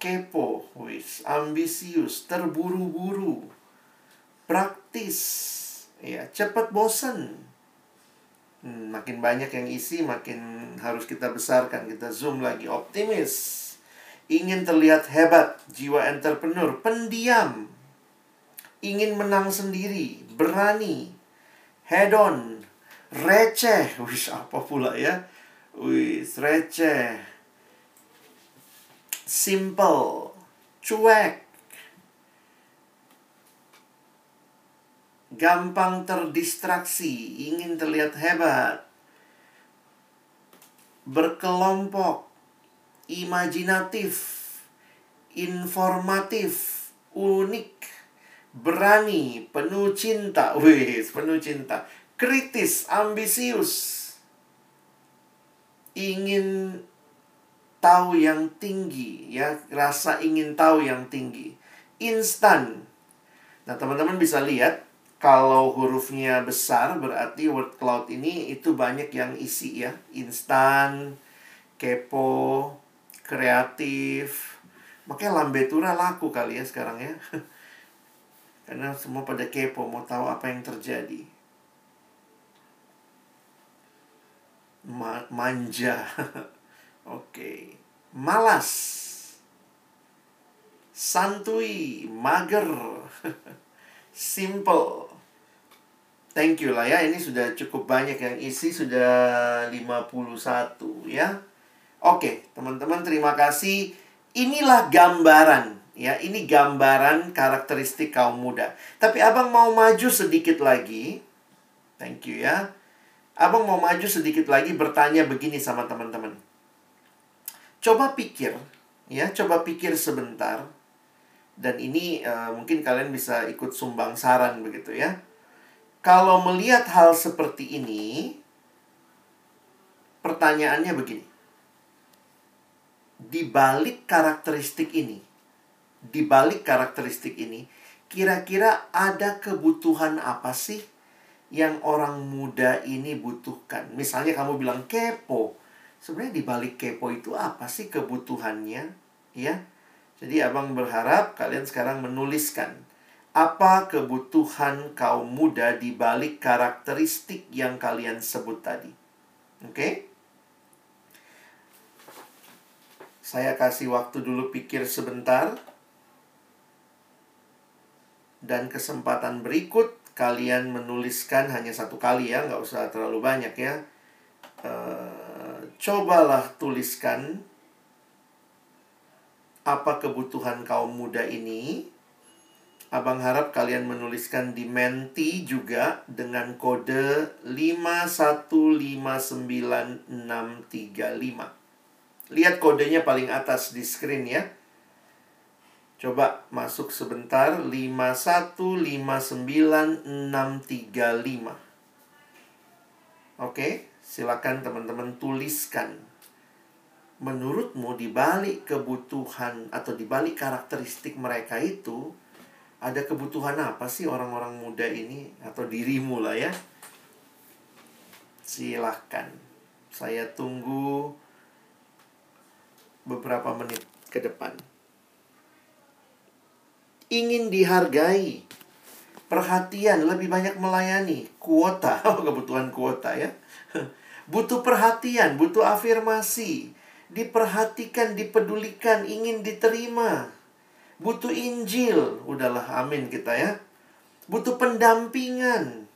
kepo, wis, ambisius, terburu-buru, praktis, ya cepat bosan. Hmm, makin banyak yang isi, makin harus kita besarkan, kita zoom lagi, optimis, ingin terlihat hebat, jiwa entrepreneur, pendiam, ingin menang sendiri, berani, head on, receh, wis apa pula ya, wis receh, simple, cuek, gampang terdistraksi, ingin terlihat hebat, berkelompok, imajinatif, informatif, unik, berani, penuh cinta, wih, penuh cinta, kritis, ambisius, ingin tahu yang tinggi ya rasa ingin tahu yang tinggi. Instan. Nah teman-teman bisa lihat kalau hurufnya besar berarti word cloud ini itu banyak yang isi ya. Instan kepo kreatif. Makanya lambetura laku kali ya sekarang ya. Karena semua pada kepo mau tahu apa yang terjadi. Ma manja Oke. malas, santuy, mager, simple. Thank you lah ya, ini sudah cukup banyak yang isi sudah 51 ya. Oke, teman-teman terima kasih. Inilah gambaran ya, ini gambaran karakteristik kaum muda. Tapi Abang mau maju sedikit lagi. Thank you ya. Abang mau maju sedikit lagi bertanya begini sama teman-teman. Coba pikir, ya, coba pikir sebentar. Dan ini uh, mungkin kalian bisa ikut sumbang saran begitu ya kalau melihat hal seperti ini, pertanyaannya begini. Di balik karakteristik ini, di balik karakteristik ini, kira-kira ada kebutuhan apa sih yang orang muda ini butuhkan? Misalnya kamu bilang kepo. Sebenarnya di balik kepo itu apa sih kebutuhannya? Ya. Jadi abang berharap kalian sekarang menuliskan apa kebutuhan kaum muda di balik karakteristik yang kalian sebut tadi. Oke? Okay? Saya kasih waktu dulu pikir sebentar. Dan kesempatan berikut kalian menuliskan hanya satu kali ya, nggak usah terlalu banyak ya. Uh, cobalah tuliskan apa kebutuhan kaum muda ini Abang harap kalian menuliskan di Menti juga dengan kode 5159635. Lihat kodenya paling atas di screen ya. Coba masuk sebentar 5159635. Oke, silakan teman-teman tuliskan. Menurutmu di balik kebutuhan atau di balik karakteristik mereka itu ada kebutuhan apa sih orang-orang muda ini? Atau dirimu lah ya. Silahkan saya tunggu beberapa menit ke depan. Ingin dihargai. Perhatian. Lebih banyak melayani. Kuota. Kebutuhan kuota ya butuh perhatian butuh afirmasi diperhatikan dipedulikan ingin diterima Butuh Injil. Udahlah, amin kita ya. Butuh pendampingan.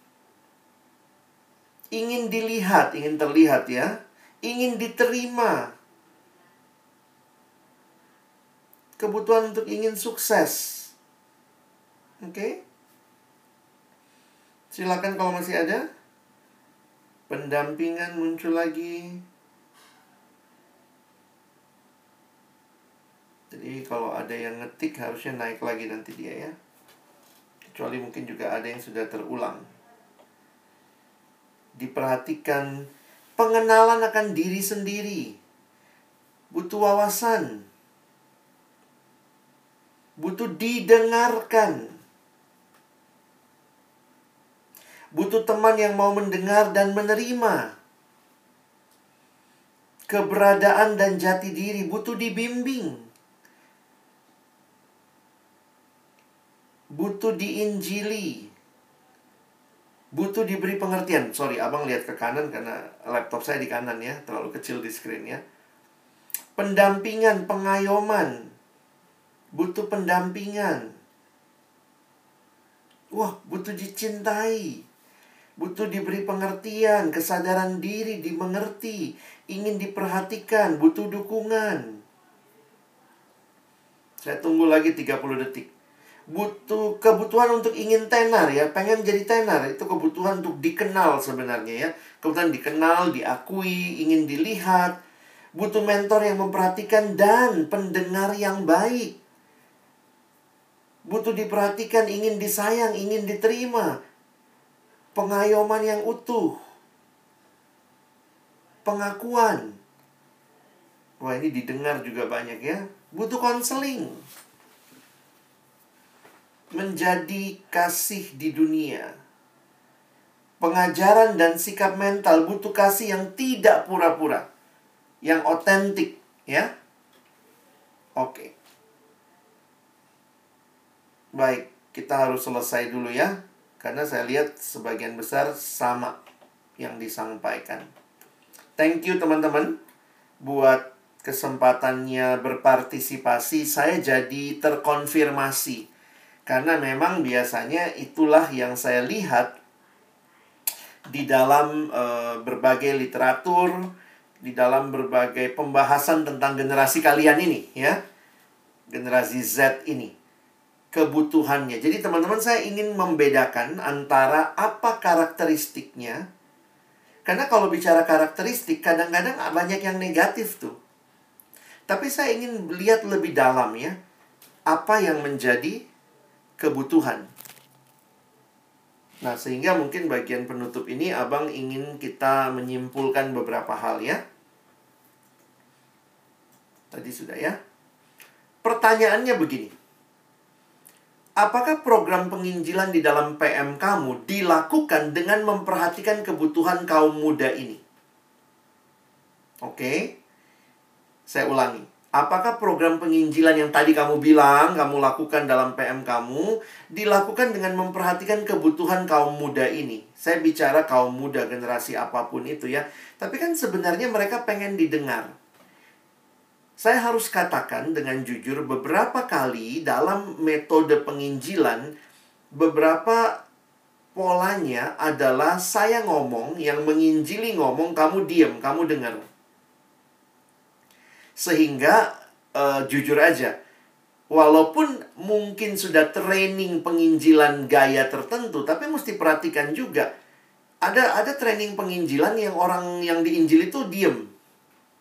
Ingin dilihat, ingin terlihat ya. Ingin diterima. Kebutuhan untuk ingin sukses. Oke? Okay? Silakan kalau masih ada. Pendampingan muncul lagi. Jadi kalau ada yang ngetik harusnya naik lagi nanti dia ya. Kecuali mungkin juga ada yang sudah terulang. Diperhatikan pengenalan akan diri sendiri. Butuh wawasan. Butuh didengarkan. Butuh teman yang mau mendengar dan menerima. Keberadaan dan jati diri butuh dibimbing. Butuh diinjili. Butuh diberi pengertian. Sorry abang lihat ke kanan karena laptop saya di kanan ya terlalu kecil di screen ya. Pendampingan pengayoman. Butuh pendampingan. Wah butuh dicintai butuh diberi pengertian kesadaran diri dimengerti ingin diperhatikan butuh dukungan. Saya tunggu lagi 30 detik. Butuh kebutuhan untuk ingin tenar ya pengen jadi tenar. Itu kebutuhan untuk dikenal sebenarnya ya. Kebutuhan dikenal diakui ingin dilihat. Butuh mentor yang memperhatikan dan pendengar yang baik. Butuh diperhatikan ingin disayang ingin diterima pengayoman yang utuh pengakuan wah ini didengar juga banyak ya butuh konseling menjadi kasih di dunia. Pengajaran dan sikap mental butuh kasih yang tidak pura-pura, yang otentik, ya. Oke. Baik, kita harus selesai dulu ya, karena saya lihat sebagian besar sama yang disampaikan. Thank you teman-teman buat kesempatannya berpartisipasi, saya jadi terkonfirmasi. Karena memang biasanya itulah yang saya lihat di dalam uh, berbagai literatur, di dalam berbagai pembahasan tentang generasi kalian ini, ya. Generasi Z ini. Kebutuhannya. Jadi teman-teman saya ingin membedakan antara apa karakteristiknya. Karena kalau bicara karakteristik, kadang-kadang banyak yang negatif tuh. Tapi saya ingin lihat lebih dalam ya. Apa yang menjadi kebutuhan. Nah, sehingga mungkin bagian penutup ini Abang ingin kita menyimpulkan beberapa hal ya. Tadi sudah ya. Pertanyaannya begini. Apakah program penginjilan di dalam PM kamu dilakukan dengan memperhatikan kebutuhan kaum muda ini? Oke. Saya ulangi. Apakah program penginjilan yang tadi kamu bilang kamu lakukan dalam PM kamu dilakukan dengan memperhatikan kebutuhan kaum muda ini? Saya bicara kaum muda generasi apa pun itu ya. Tapi kan sebenarnya mereka pengen didengar. Saya harus katakan dengan jujur beberapa kali dalam metode penginjilan beberapa polanya adalah saya ngomong yang menginjili ngomong kamu diam, kamu dengar. Sehingga uh, jujur aja, walaupun mungkin sudah training penginjilan gaya tertentu, tapi mesti perhatikan juga ada ada training penginjilan yang orang yang diinjil itu diem.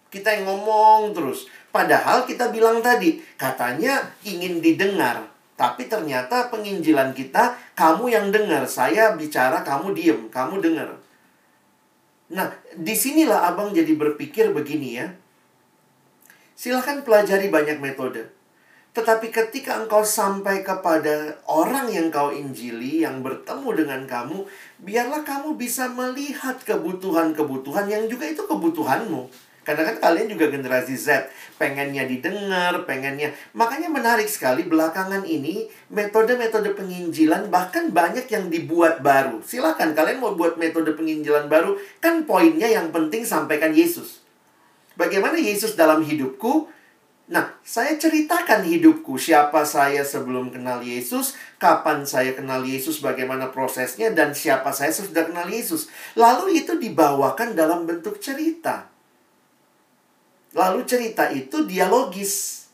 Kita yang ngomong terus. Padahal kita bilang tadi, katanya ingin didengar. Tapi ternyata penginjilan kita, kamu yang dengar. Saya bicara, kamu diem. Kamu dengar. Nah, di sinilah abang jadi berpikir begini ya. Silahkan pelajari banyak metode. Tetapi ketika engkau sampai kepada orang yang kau injili, yang bertemu dengan kamu, biarlah kamu bisa melihat kebutuhan-kebutuhan yang juga itu kebutuhanmu. Karena kan kalian juga generasi Z, pengennya didengar, pengennya. Makanya menarik sekali belakangan ini metode-metode penginjilan bahkan banyak yang dibuat baru. Silakan kalian mau buat metode penginjilan baru, kan poinnya yang penting sampaikan Yesus. Bagaimana Yesus dalam hidupku? Nah, saya ceritakan hidupku, siapa saya sebelum kenal Yesus, kapan saya kenal Yesus, bagaimana prosesnya, dan siapa saya sudah kenal Yesus. Lalu itu dibawakan dalam bentuk cerita. Lalu cerita itu dialogis.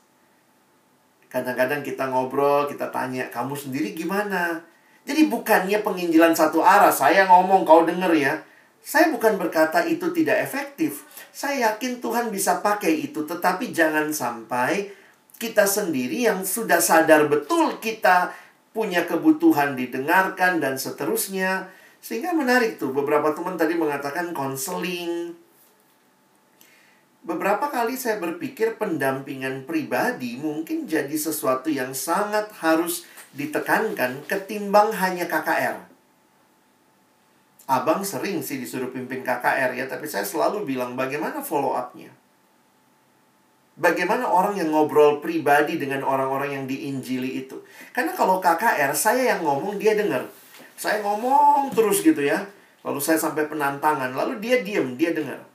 Kadang-kadang kita ngobrol, kita tanya, kamu sendiri gimana? Jadi bukannya penginjilan satu arah, saya ngomong, kau denger ya. Saya bukan berkata itu tidak efektif. Saya yakin Tuhan bisa pakai itu, tetapi jangan sampai kita sendiri yang sudah sadar betul kita punya kebutuhan didengarkan dan seterusnya. Sehingga menarik tuh, beberapa teman tadi mengatakan konseling. Beberapa kali saya berpikir pendampingan pribadi mungkin jadi sesuatu yang sangat harus ditekankan ketimbang hanya KKR. Abang sering sih disuruh pimpin KKR ya, tapi saya selalu bilang bagaimana follow up-nya. Bagaimana orang yang ngobrol pribadi dengan orang-orang yang diinjili itu. Karena kalau KKR, saya yang ngomong, dia dengar. Saya ngomong terus gitu ya. Lalu saya sampai penantangan, lalu dia diem, dia dengar.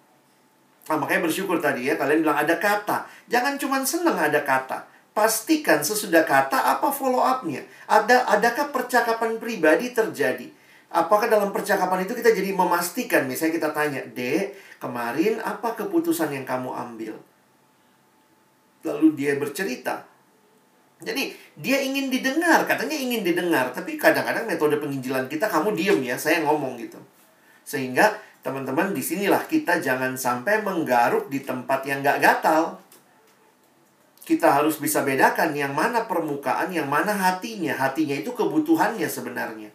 Nah, makanya bersyukur tadi ya, kalian bilang ada kata. Jangan cuma senang ada kata. Pastikan sesudah kata apa follow up-nya. Ada adakah percakapan pribadi terjadi? Apakah dalam percakapan itu kita jadi memastikan, misalnya kita tanya, Dek, kemarin apa keputusan yang kamu ambil? Lalu dia bercerita. Jadi dia ingin didengar, katanya ingin didengar, tapi kadang-kadang metode penginjilan kita kamu diem ya, saya ngomong gitu. Sehingga teman-teman di sinilah kita jangan sampai menggaruk di tempat yang gak gatal. Kita harus bisa bedakan yang mana permukaan, yang mana hatinya. Hatinya itu kebutuhannya sebenarnya.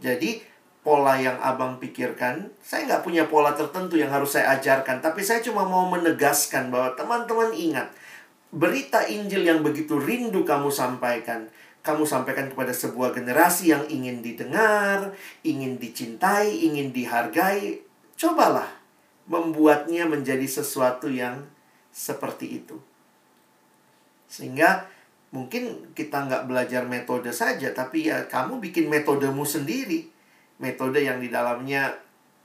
Jadi pola yang abang pikirkan, saya nggak punya pola tertentu yang harus saya ajarkan, tapi saya cuma mau menegaskan bahwa teman-teman ingat, berita Injil yang begitu rindu kamu sampaikan, kamu sampaikan kepada sebuah generasi yang ingin didengar, ingin dicintai, ingin dihargai, cobalah membuatnya menjadi sesuatu yang seperti itu. Sehingga Mungkin kita nggak belajar metode saja, tapi ya kamu bikin metodemu sendiri. Metode yang di dalamnya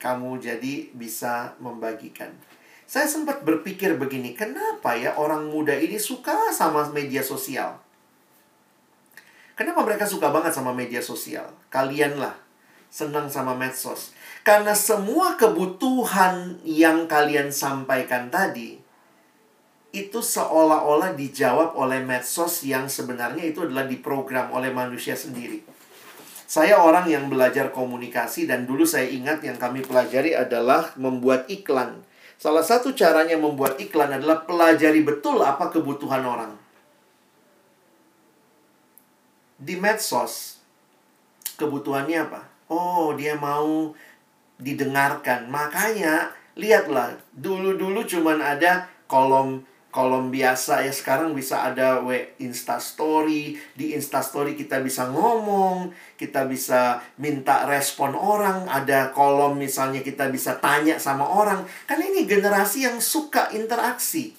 kamu jadi bisa membagikan. Saya sempat berpikir begini, kenapa ya orang muda ini suka sama media sosial? Kenapa mereka suka banget sama media sosial? Kalianlah senang sama medsos. Karena semua kebutuhan yang kalian sampaikan tadi itu seolah-olah dijawab oleh medsos yang sebenarnya itu adalah diprogram oleh manusia sendiri. Saya orang yang belajar komunikasi dan dulu saya ingat yang kami pelajari adalah membuat iklan. Salah satu caranya membuat iklan adalah pelajari betul apa kebutuhan orang. Di medsos, kebutuhannya apa? Oh, dia mau didengarkan. Makanya, lihatlah, dulu-dulu cuman ada kolom kolom biasa. Ya sekarang bisa ada w insta story. Di insta story kita bisa ngomong kita bisa minta respon orang. Ada kolom misalnya kita bisa tanya sama orang. Karena ini generasi yang suka interaksi.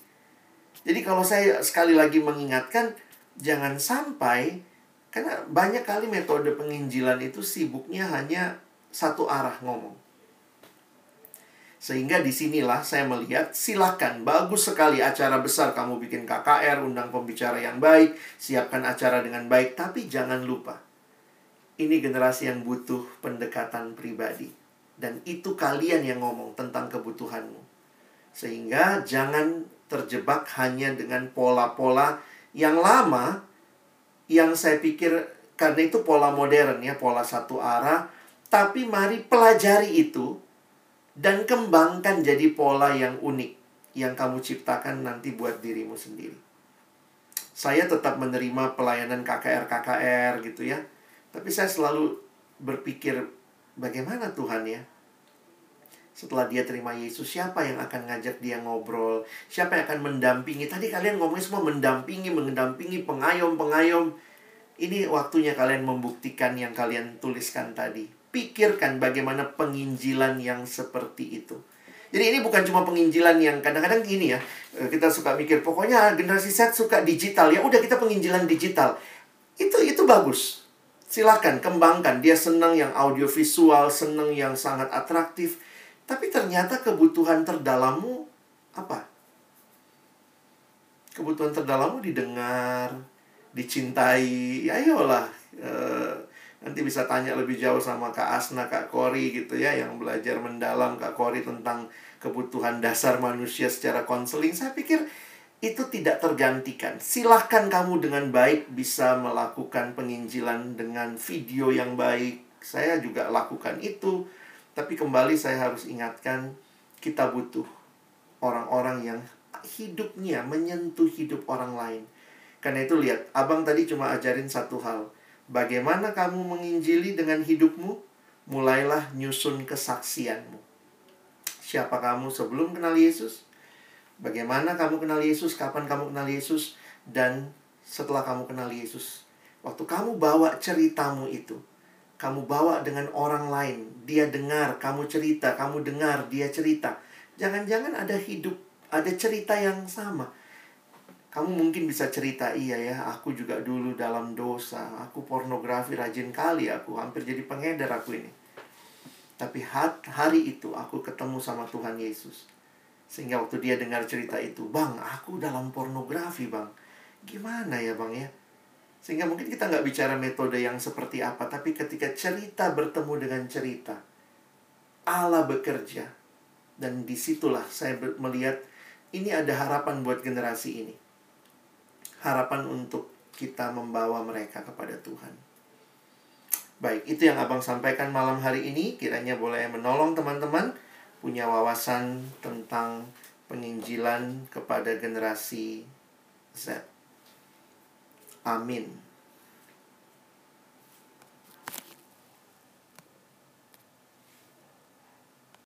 Jadi kalau saya sekali lagi mengingatkan jangan sampai karena banyak kali metode penginjilan itu sibuknya hanya satu arah ngomong sehingga di sinilah saya melihat, silakan, bagus sekali acara besar kamu bikin KKR, undang pembicara yang baik, siapkan acara dengan baik, tapi jangan lupa, ini generasi yang butuh pendekatan pribadi. Dan itu kalian yang ngomong tentang kebutuhanmu. Sehingga jangan terjebak hanya dengan pola-pola yang lama, yang saya pikir karena itu pola modern ya, pola satu arah, tapi mari pelajari itu dan kembangkan jadi pola yang unik yang kamu ciptakan nanti buat dirimu sendiri. Saya tetap menerima pelayanan KKR-KKR gitu ya. Tapi saya selalu berpikir bagaimana Tuhan ya? Setelah dia terima Yesus, siapa yang akan ngajak dia ngobrol? Siapa yang akan mendampingi? Tadi kalian ngomongin semua mendampingi, mendampingi, pengayom, pengayom. Ini waktunya kalian membuktikan yang kalian tuliskan tadi pikirkan bagaimana penginjilan yang seperti itu. Jadi ini bukan cuma penginjilan yang kadang-kadang gini ya, eh, kita suka mikir pokoknya generasi Z suka digital ya udah kita penginjilan digital. Itu itu bagus. Silakan kembangkan. Dia senang yang audiovisual, senang yang sangat atraktif. Tapi ternyata kebutuhan terdalammu apa? Kebutuhan terdalammu didengar, dicintai. Ya ayolah. Uh, Nanti bisa tanya lebih jauh sama Kak Asna, Kak Kori gitu ya Yang belajar mendalam Kak Kori tentang kebutuhan dasar manusia secara konseling Saya pikir itu tidak tergantikan Silahkan kamu dengan baik bisa melakukan penginjilan dengan video yang baik Saya juga lakukan itu Tapi kembali saya harus ingatkan Kita butuh orang-orang yang hidupnya menyentuh hidup orang lain Karena itu lihat, abang tadi cuma ajarin satu hal Bagaimana kamu menginjili dengan hidupmu? Mulailah nyusun kesaksianmu. Siapa kamu sebelum kenal Yesus? Bagaimana kamu kenal Yesus? Kapan kamu kenal Yesus? Dan setelah kamu kenal Yesus, waktu kamu bawa ceritamu itu, kamu bawa dengan orang lain, dia dengar, kamu cerita, kamu dengar, dia cerita. Jangan-jangan ada hidup, ada cerita yang sama kamu mungkin bisa cerita, iya ya, aku juga dulu dalam dosa, aku pornografi rajin kali, aku hampir jadi pengedar aku ini. Tapi hari itu aku ketemu sama Tuhan Yesus. Sehingga waktu dia dengar cerita itu, Bang, aku dalam pornografi, Bang. Gimana ya, Bang ya? Sehingga mungkin kita nggak bicara metode yang seperti apa, tapi ketika cerita bertemu dengan cerita, Allah bekerja. Dan di situlah saya melihat ini ada harapan buat generasi ini harapan untuk kita membawa mereka kepada Tuhan. Baik, itu yang Abang sampaikan malam hari ini. Kiranya boleh menolong teman-teman punya wawasan tentang penginjilan kepada generasi Z. Amin.